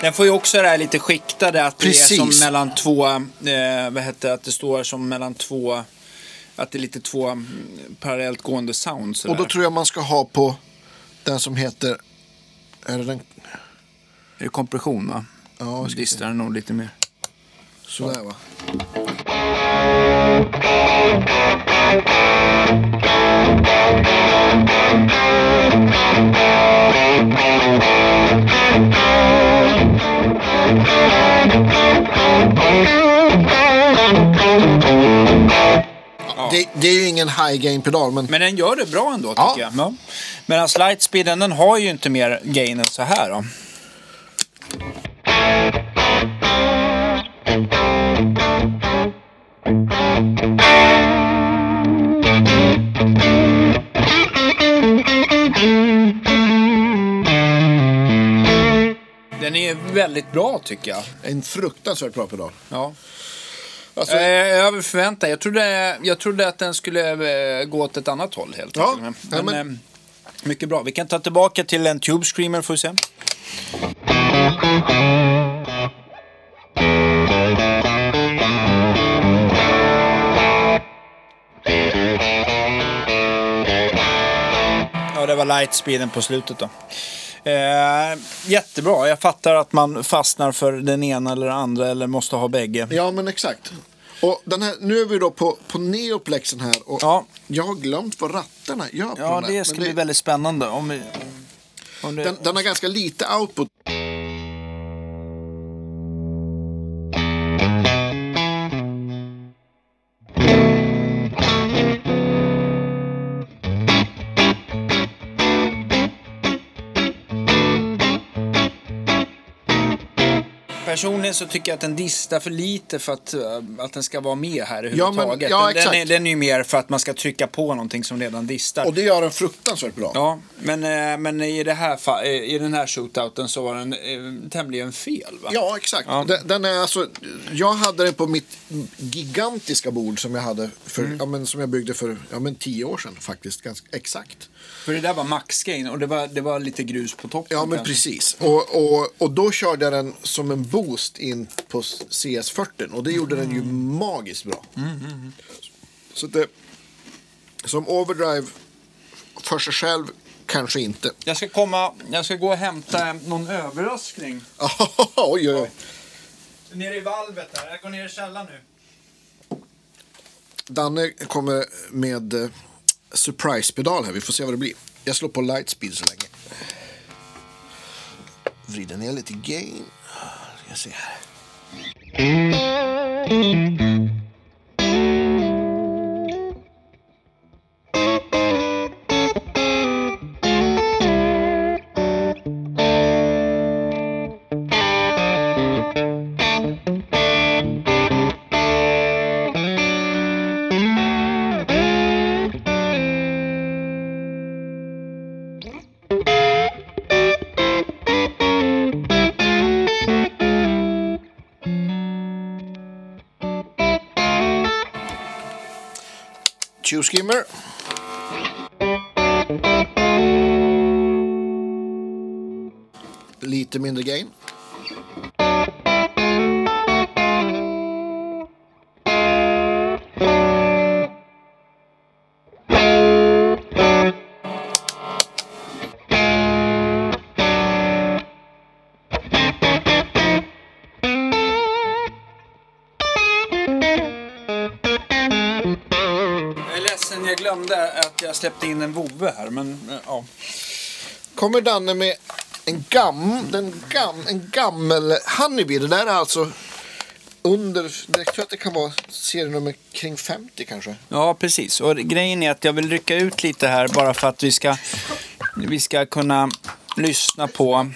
Den får ju också det här lite skiktade, att det är Precis. som mellan två, eh, vad heter det, att det står som mellan två, att det är lite två mm, parallellt gående sounds. Och då tror jag man ska ha på den som heter... Är det den? Är det kompression va? Ja. Distrar den nog lite mer. Sådär va. Det, det är ju ingen high gain pedal men Men den gör det bra ändå tycker Ja. jag. Ja. Medan lightspeeden den har ju inte mer gain än så här då. Den är väldigt bra tycker jag. en fruktansvärt bra pedal. Ja. Alltså, Eh, över förväntan. Jag trodde, jag trodde att den skulle eh, gå åt ett annat håll helt Ja, enkelt. ja, Men, men- eh, mycket bra. Vi kan ta tillbaka till en Tube Screamer får vi se. Ja, det var lightspeeden på slutet då. Eh, jättebra. Jag fattar att man fastnar för den ena eller andra eller måste ha bägge. Ja, men exakt. Och den här, nu är vi då på, på neoplexen här. Och Ja. Jag har glömt vad rattarna gör på Ja, den här. det ska men bli väldigt spännande. Om vi, om det, den, den har ganska lite output. Personligen så tycker jag att den distar för lite för att, eh, att den ska vara med här överhuvudtaget. ja, den, den, är, den är ju mer för att man ska trycka på någonting som redan distar. Och det gör den fruktansvärt bra. Ja, men, eh, men i, det här, eh, i den här shootouten så var den eh, tämligen fel va? Ja, exakt. Ja. Den, den är alltså, jag hade den på mitt gigantiska bord som jag hade för, Mm. ja, men, som jag byggde för ja, men tio år sedan faktiskt. Ganska exakt. För det där var maxgain och det var, det var lite grus på toppen. Ja, men kanske. precis. Och, och, och då körde jag den som en boost in på CS40 och det gjorde den ju magiskt bra. Så det, som overdrive för sig själv kanske inte. Jag ska komma, jag ska gå och hämta någon överraskning. oj, oj, oj. Nere i valvet där. Jag går ner i källaren nu. Danne kommer med eh, surprise-pedal här. Vi får se vad det blir. Jag slår på lightspeed så länge. Vrider ner lite gain. Ska skimmer. Lite mindre gain. Glömde att jag släppte in en vovve här. Men eh, ja. kommer Danne med en, gam, den gam, en gammel Honeybee. Det där är alltså under, jag tror att det kan vara serienummer kring 50 kanske. Ja, precis. Och grejen är att jag vill rycka ut lite här bara för att vi ska, vi ska kunna lyssna på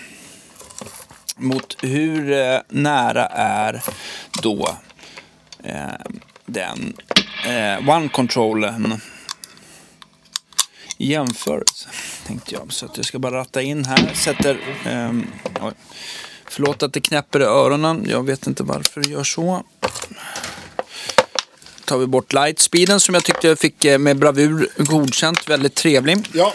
mot hur eh, nära är då eh, den eh, one-controllen jämförelse, tänkte jag. Så att jag ska bara ratta in här. Sätter... ehm, oj. Förlåt att det knäpper i öronen. Jag vet inte varför det gör så. Tar vi bort lightspeeden som jag tyckte jag fick eh, med bravur godkänt. Väldigt trevlig. Ja,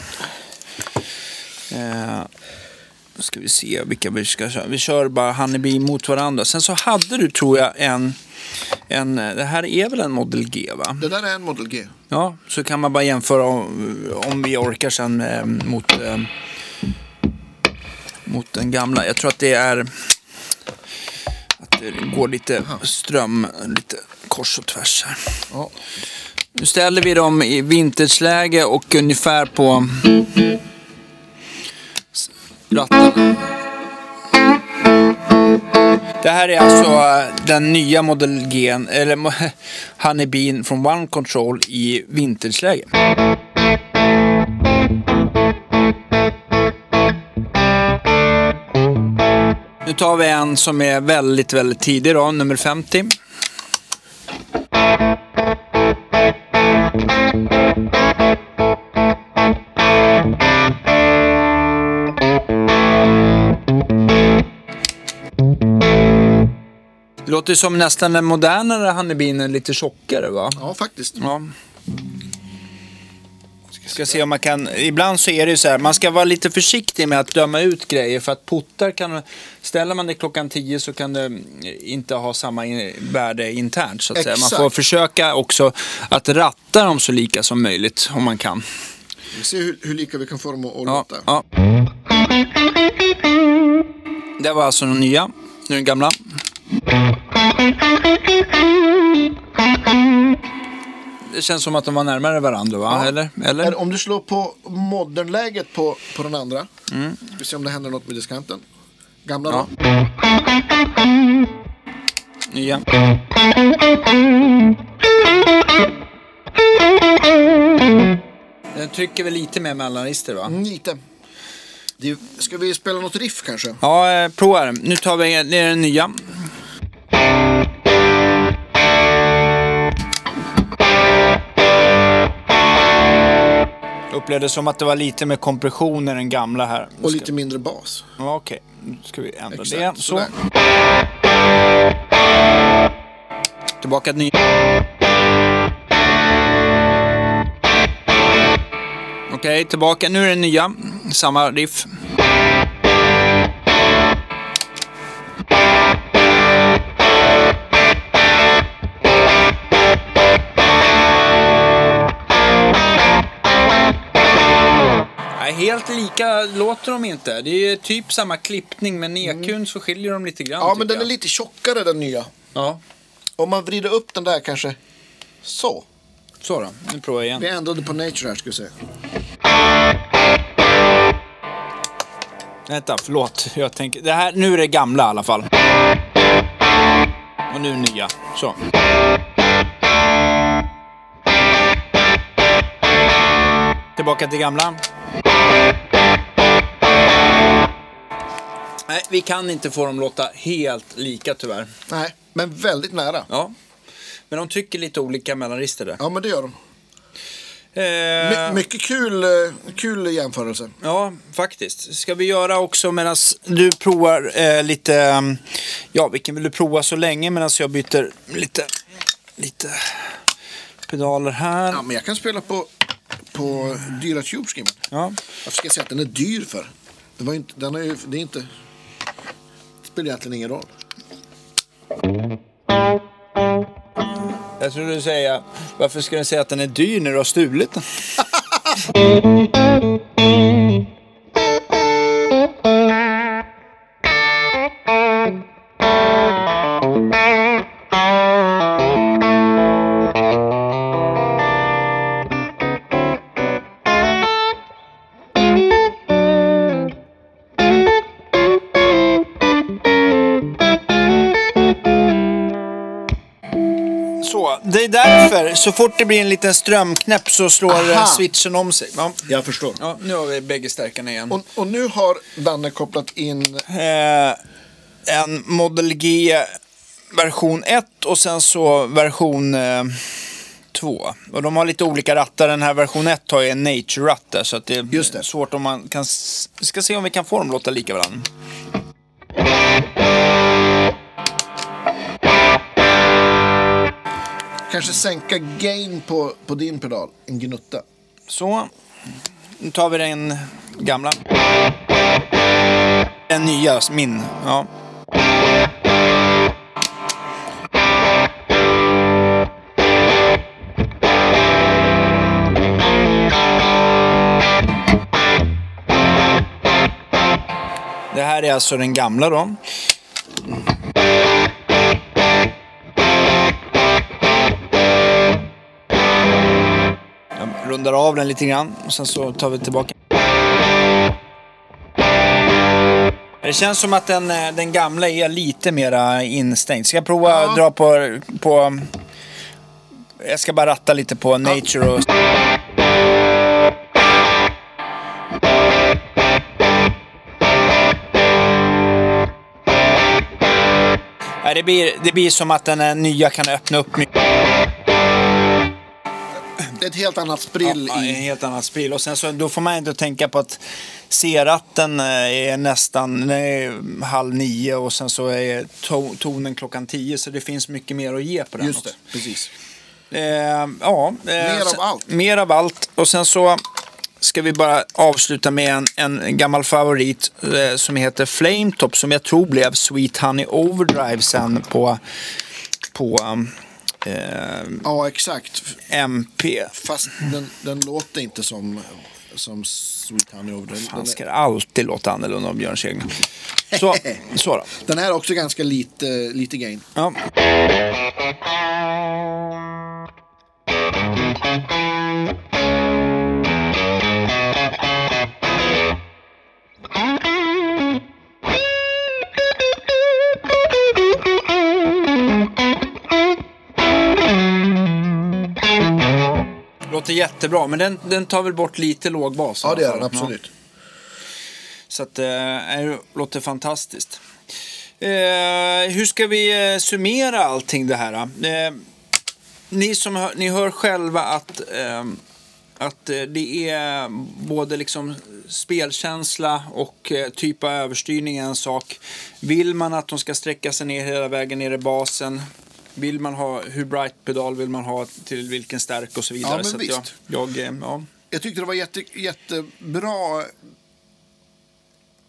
nu ska vi se vilka vi ska köra. Vi kör bara Honeybee mot varandra. Sen så hade du, tror jag, en... en det här är väl en Model G, va? det där är en Model G. Ja, så kan man bara jämföra om, om vi orkar sen eh, mot, eh, mot den gamla. Jag tror att det är att det går lite ström, lite kors och tvärs här. Ja. Nu ställer vi dem i vintageläge och ungefär på ratten. Det här är alltså eh, den nya Model G, eller mo- Honeybeen från One Control i vintageläge. Nu tar vi en som är väldigt, väldigt tidig då, nummer 50. Det låter som nästan den modernare är lite tjockare va? ja, faktiskt. Ja. Ska se om man kan, ibland så är det ju så här, man ska vara lite försiktig med att döma ut grejer för att puttar kan, ställer man det klockan 10 så kan det inte ha samma in, värde internt så att säga. Man får Exakt. försöka också att ratta dem så lika som möjligt om man kan. Vi ser hur, hur lika vi kan få dem att Ja, låta. ja. Det var alltså den nya, nu den gamla. Det känns som att de var närmare varandra va? Ja. Eller? Eller? Om du slår på modernläget på, på den andra. Ska vi se om det händer något med diskanten. Gamla Ja. då. Nya. Den trycker väl lite mer mellanregister va? Mm, lite. Det, ska vi spela något riff kanske? Ja, eh, prova det. Nu tar vi ner den nya. Upplevde som att det var lite mer kompression i den gamla här. Nu Och ska- lite mindre bas. Ja, Okej, nu ska vi ändra Exakt, det. Så. sådär. Tillbaka till ny. Okej, tillbaka. Nu är det nya. Samma riff. Helt lika låter de inte. Det är typ samma klippning, men EQn så skiljer de lite grann. Ja, men den är jag. lite tjockare den nya. Ja. Om man vrider upp den där kanske så. Så då, nu provar jag igen. Vi ändrade på nature här ska vi se. Vänta, förlåt. Jag tänker, det här, nu är det gamla i alla fall. Och nu nya. Så. Tillbaka till gamla. Nej, vi kan inte få dem låta helt lika tyvärr. Nej, men väldigt nära. Ja. Men de trycker lite olika mellanregister där. Ja, men det gör de. Eh, My, mycket kul, eh, kul jämförelse. Ja, faktiskt. Ska vi göra också medan du provar eh, lite... um, Ja, vilken vill du prova så länge medan jag byter lite, lite pedaler här? Ja, men jag kan spela på, på dyra Tube. Ja. Varför ska jag säga att den är dyr för? Det, var inte, den är ju, det är inte... Det spelar egentligen ingen roll. Jag tror du säga, varför ska du säga att den är dyr när du har stulit den? så fort det blir en liten strömknäpp så slår eh, Aha. switchen om sig. Ja. Jag förstår. Ja, nu har vi bägge stärkarna igen. Och, och nu har Danne kopplat in... eh, en Model G version 1 och sen så version eh, 2. Och de har lite olika rattar. Den här version 1 har ju en Nature-ratt där så att det är Just det. svårt om man kan... Vi ska se om vi kan få dem att låta lika varandra. Kanske sänka gain på, på din pedal. En gnutta. Så. Nu tar vi den gamla. Den nya, min. Ja. Det här är alltså den gamla då. Rundar av den lite grann och sen så tar vi tillbaka. Det känns som att den, eh, den gamla är lite mera instängd. Ska jag prova att dra på, på... Jag ska bara ratta lite på nature och... Det, blir, det blir som att den eh, nya kan öppna upp mycket. Det är ett helt annat sprill Ja, en i... helt annan spill. Och sen så, då får man ändå tänka på att C-ratten eh, är nästan är halv nio och sen så är to tonen klockan tio. Så det finns mycket mer att ge på den Just det, också. precis. Eh, ja, eh, Mer av allt. Mer av allt. Och sen så ska vi bara avsluta med en, en gammal favorit eh, som heter Flametop som jag tror blev Sweet Honey Overdrive sen på, på eh, Ja, exakt. MP. Fast den, den låter inte som, som Sweet Honey Over. Den, Han ska alltid låta annorlunda om Björn Segner. Så, så då. den här är också ganska lite, lite gain. Ja. Låter jättebra, men den, den tar väl bort lite lågbas? i Ja, det gör den absolut. Så att, eh, det låter fantastiskt. Eh, hur ska vi eh, summera allting det här? Eh, ni, som hör, ni hör själva att, eh, att eh, det är både liksom spelkänsla och eh, typ av överstyrning är en sak. Vill man att de ska sträcka sig ner hela vägen ner i basen? Vill man ha, hur bright pedal vill man ha till vilken stärk och så vidare. Ja, men så visst. jag, jag, eh, ja. Jag tyckte det var jätte, jättebra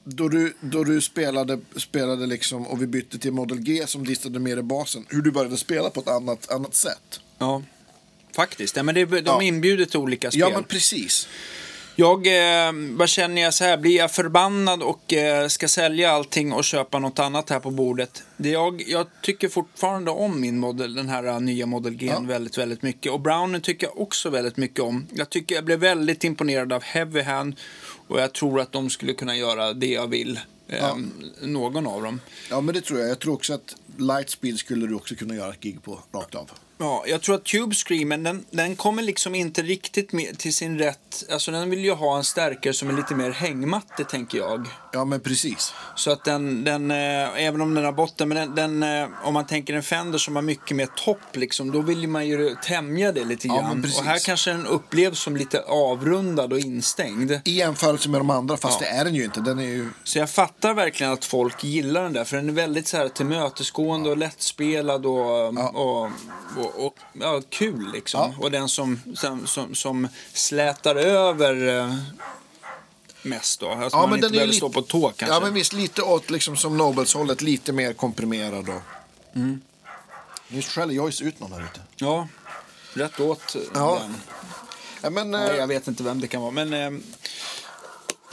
då du, då du spelade, spelade liksom, och vi bytte till Model G som distade mer i basen. Hur du började spela på ett annat, annat sätt. Ja, faktiskt. Ja, men det, de Ja. inbjuder till olika spel. Ja, men precis. Jag, eh, vad känner jag så här, blir jag förbannad och eh, ska sälja allting och köpa något annat här på bordet? Det jag, jag tycker fortfarande om min modell, den här eh, nya Model G Ja. väldigt, väldigt mycket. Och Brownen tycker jag också väldigt mycket om. Jag tycker jag blev väldigt imponerad av Heavy Hand och jag tror att de skulle kunna göra det jag vill. Eh, Någon av dem. Ja, men det tror jag. Jag tror också att Lightspeed skulle du också kunna göra ett gig på rakt av. Ja, jag tror att Tube Screamen, den, den kommer liksom inte riktigt med, till sin rätt. Alltså den vill ju ha en stärkare som är lite mer hängmatte, tänker jag. Ja, men precis. Så att den, den eh, även om den har botten, men den, den, eh, om man tänker en Fender som har mycket mer topp, liksom, då vill man ju tämja det lite Ja, grann. och här kanske den upplevs som lite avrundad och instängd. I jämförelse med de andra, fast Ja. det är den ju inte. Den är ju... Så jag fattar verkligen att folk gillar den där, för den är väldigt så här tillmötesgående och lättspelad och, och, och, och ja, kul liksom. Ja. Och den som, som, som, som slätar över eh, mest då. Alltså man inte är behöver stå på tå kanske. Ja, men visst. Lite åt liksom som Nobels-hållet. Lite mer komprimerad och... Mm. Nu skäller Joyce ut någon här ute. Ja, rätt åt eh, Ja. den. Ja, men... Nej, eh, jag vet inte vem det kan vara. Men, eh,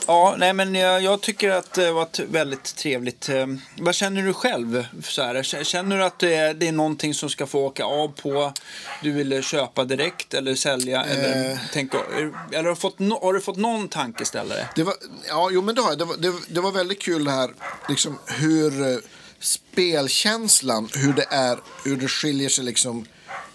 ja, nej, men jag, jag tycker att det var väldigt trevligt. Eh, vad känner du själv? Så här, känner du att det är, det är någonting som ska få åka av på? Du vill köpa direkt eller sälja? Eller, Eh. tänk, eller har, du fått no, har du fått någon tankeställare? Det var, ja, jo, men det har. Det var, det, det var väldigt kul det här, liksom hur eh, spelkänslan, hur det är, hur det skiljer sig liksom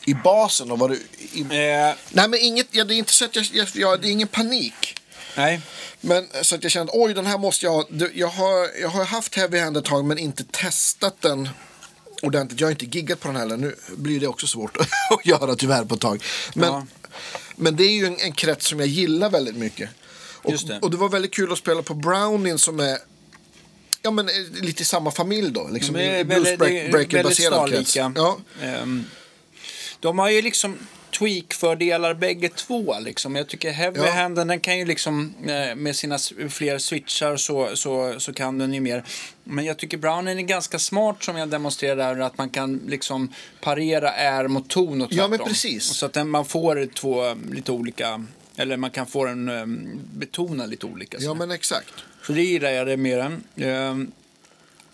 i basen och vad det... I, Eh, nej, men inget, ja, det är inte så att jag, jag, jag, det är ingen panik. Nej. Men så att jag kände, oj, den här måste jag Jag har, jag har haft heavy hand ett tag, men inte testat den ordentligt. Jag har inte giggat på den heller. Nu blir det också svårt att göra tyvärr på ett tag. Men, Ja. men det är ju en, en krets som jag gillar väldigt mycket. Och, det. och det var väldigt kul att spela på Browning som är ja, men, eh, lite i samma familj då. Liksom, väldigt bluesbreaker-baserad krets. Ja. Ehm, de har ju liksom tweak-fördelar bägge två. Liksom. Jag tycker heavy Ja. handen den kan ju liksom eh, med sina fler switchar så, så, så kan den ju mer. Men jag tycker Brownen är ganska smart som jag demonstrerade där att man kan liksom parera är mot ton och Ja, men tvärtom. precis. Så att man får två eh, lite olika, eller man kan få den eh, betona lite olika. så. ja, men exakt. Så det gillar jag det mer än.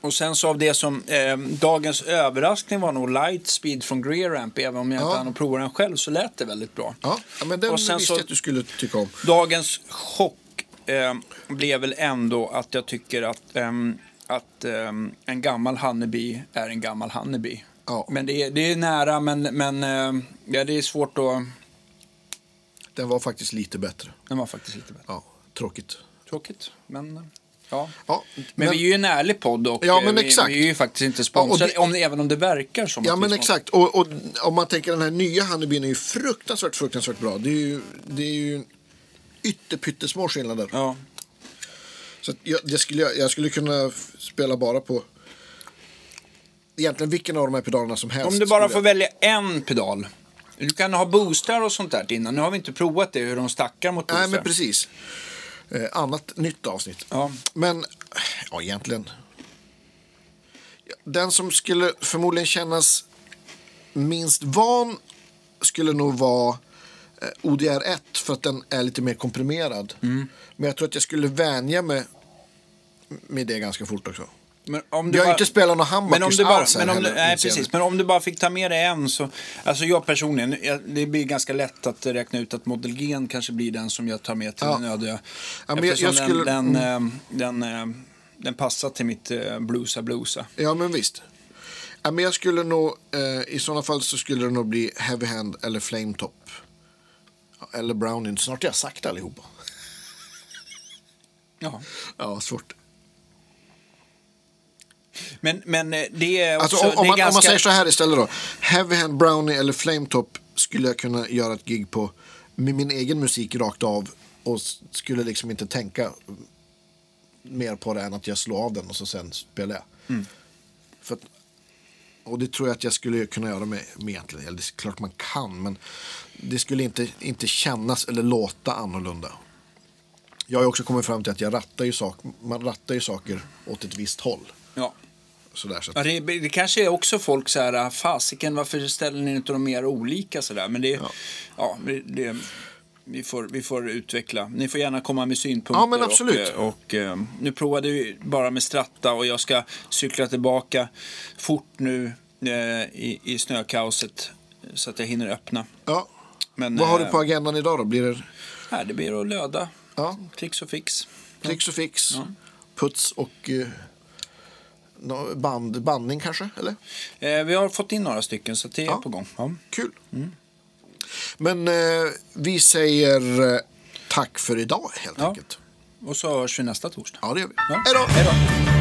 Och sen så av det som ehm, dagens överraskning var nog Lightspeed från Greeramp. Även om jag Ja. inte hann prova den själv så lät det väldigt bra. Ja, ja, men den Och sen visste jag att du skulle tycka om. Dagens chock ehm, blev väl ändå att jag tycker att, ehm, att ehm, en gammal Honeybee är en gammal Honeybee. Ja. Men det är, det är nära, men, men ehm, ja, det är svårt att... Den var faktiskt lite bättre. Den var faktiskt lite bättre. Ja, tråkigt. Tråkigt, men... Ja. Ja, Men, vi är ju en ärlig podd och Ja, men eh, vi, vi är ju faktiskt inte Ja, sponsrade, och om, även om det verkar som Ja men exakt. Och, och om man tänker den här nya Honeybeen är ju fruktansvärt, fruktansvärt bra. Det är ju, det är ju ytterpyttesmå skillnader. Ja. Så jag, det skulle, jag, skulle kunna spela bara på egentligen vilken av de här pedalerna som helst. Om du bara får jag- välja en pedal. Du kan ha boostar och sånt där innan. Nu har vi inte provat det, hur de stackar mot boostar. Nej men precis. Eh, annat nytt avsnitt. Ja. Men, ja egentligen. Den som skulle förmodligen kännas minst van skulle nog vara eh, ODR1 för att den är lite mer komprimerad. Mm. Men jag tror att jag skulle vänja mig med det ganska fort också. Men om Vi har ju inte spelat någon du bara, alls här men om du, nej, jag precis. Men om du bara fick ta med dig en så... Alltså jag personligen, jag, det blir ganska lätt att räkna ut att Model G kanske blir den som jag tar med till Ja. den öde. Ja, men jag- jag skulle- den, den, eh, den, eh, den passar till mitt eh, bluesa bluesa. Ja, men visst. Ja, men jag skulle nog, eh, i sådana fall så skulle det nog bli Heavy Hand eller Flame Top. Eller Browning. Snart har jag sagt allihopa. Ja. Ja, svårt. Men, men eh, det är också... Alltså, om, om, man, ganska... om man säger så här istället då. Heavy Hand, Brownie eller Flame Top skulle jag kunna göra ett gig på med min egen musik rakt av och skulle liksom inte tänka mer på det än att jag slår av den och så sen spelar jag. Mm. För att, och det tror jag att jag skulle kunna göra med, med egentligen. Eller det är klart man kan, men det skulle inte, inte kännas eller låta annorlunda. Jag har också kommit fram till att jag rattar ju sak, man rattar ju saker åt ett visst håll. Ja. Sådär, så att, Ja, det, det kanske är också folk så här, fasiken varför ställer ni inte dem mer olika sådär? Men det, ja. Ja. det, det, vi får, vi får utveckla. Ni får gärna komma med synpunkter. Ja, men absolut. Och, och, eh, nu provade vi bara med Stratta och jag ska cykla tillbaka fort nu eh, i, i snökaoset så att jag hinner öppna. Ja. Men, Vad har du eh, på agendan idag då? Blir det Här, det blir att löda. ja, Tricks och fix. tricks och fix, puts och eh, band, bandning kanske? Eller? Eh, vi har fått in några stycken så det är Ja. på gång. Ja. Kul. Men eh, vi säger eh, tack för idag helt Ja. enkelt. Och så hörs vi nästa torsdag. Ja, det gör vi. Ja. Hej då.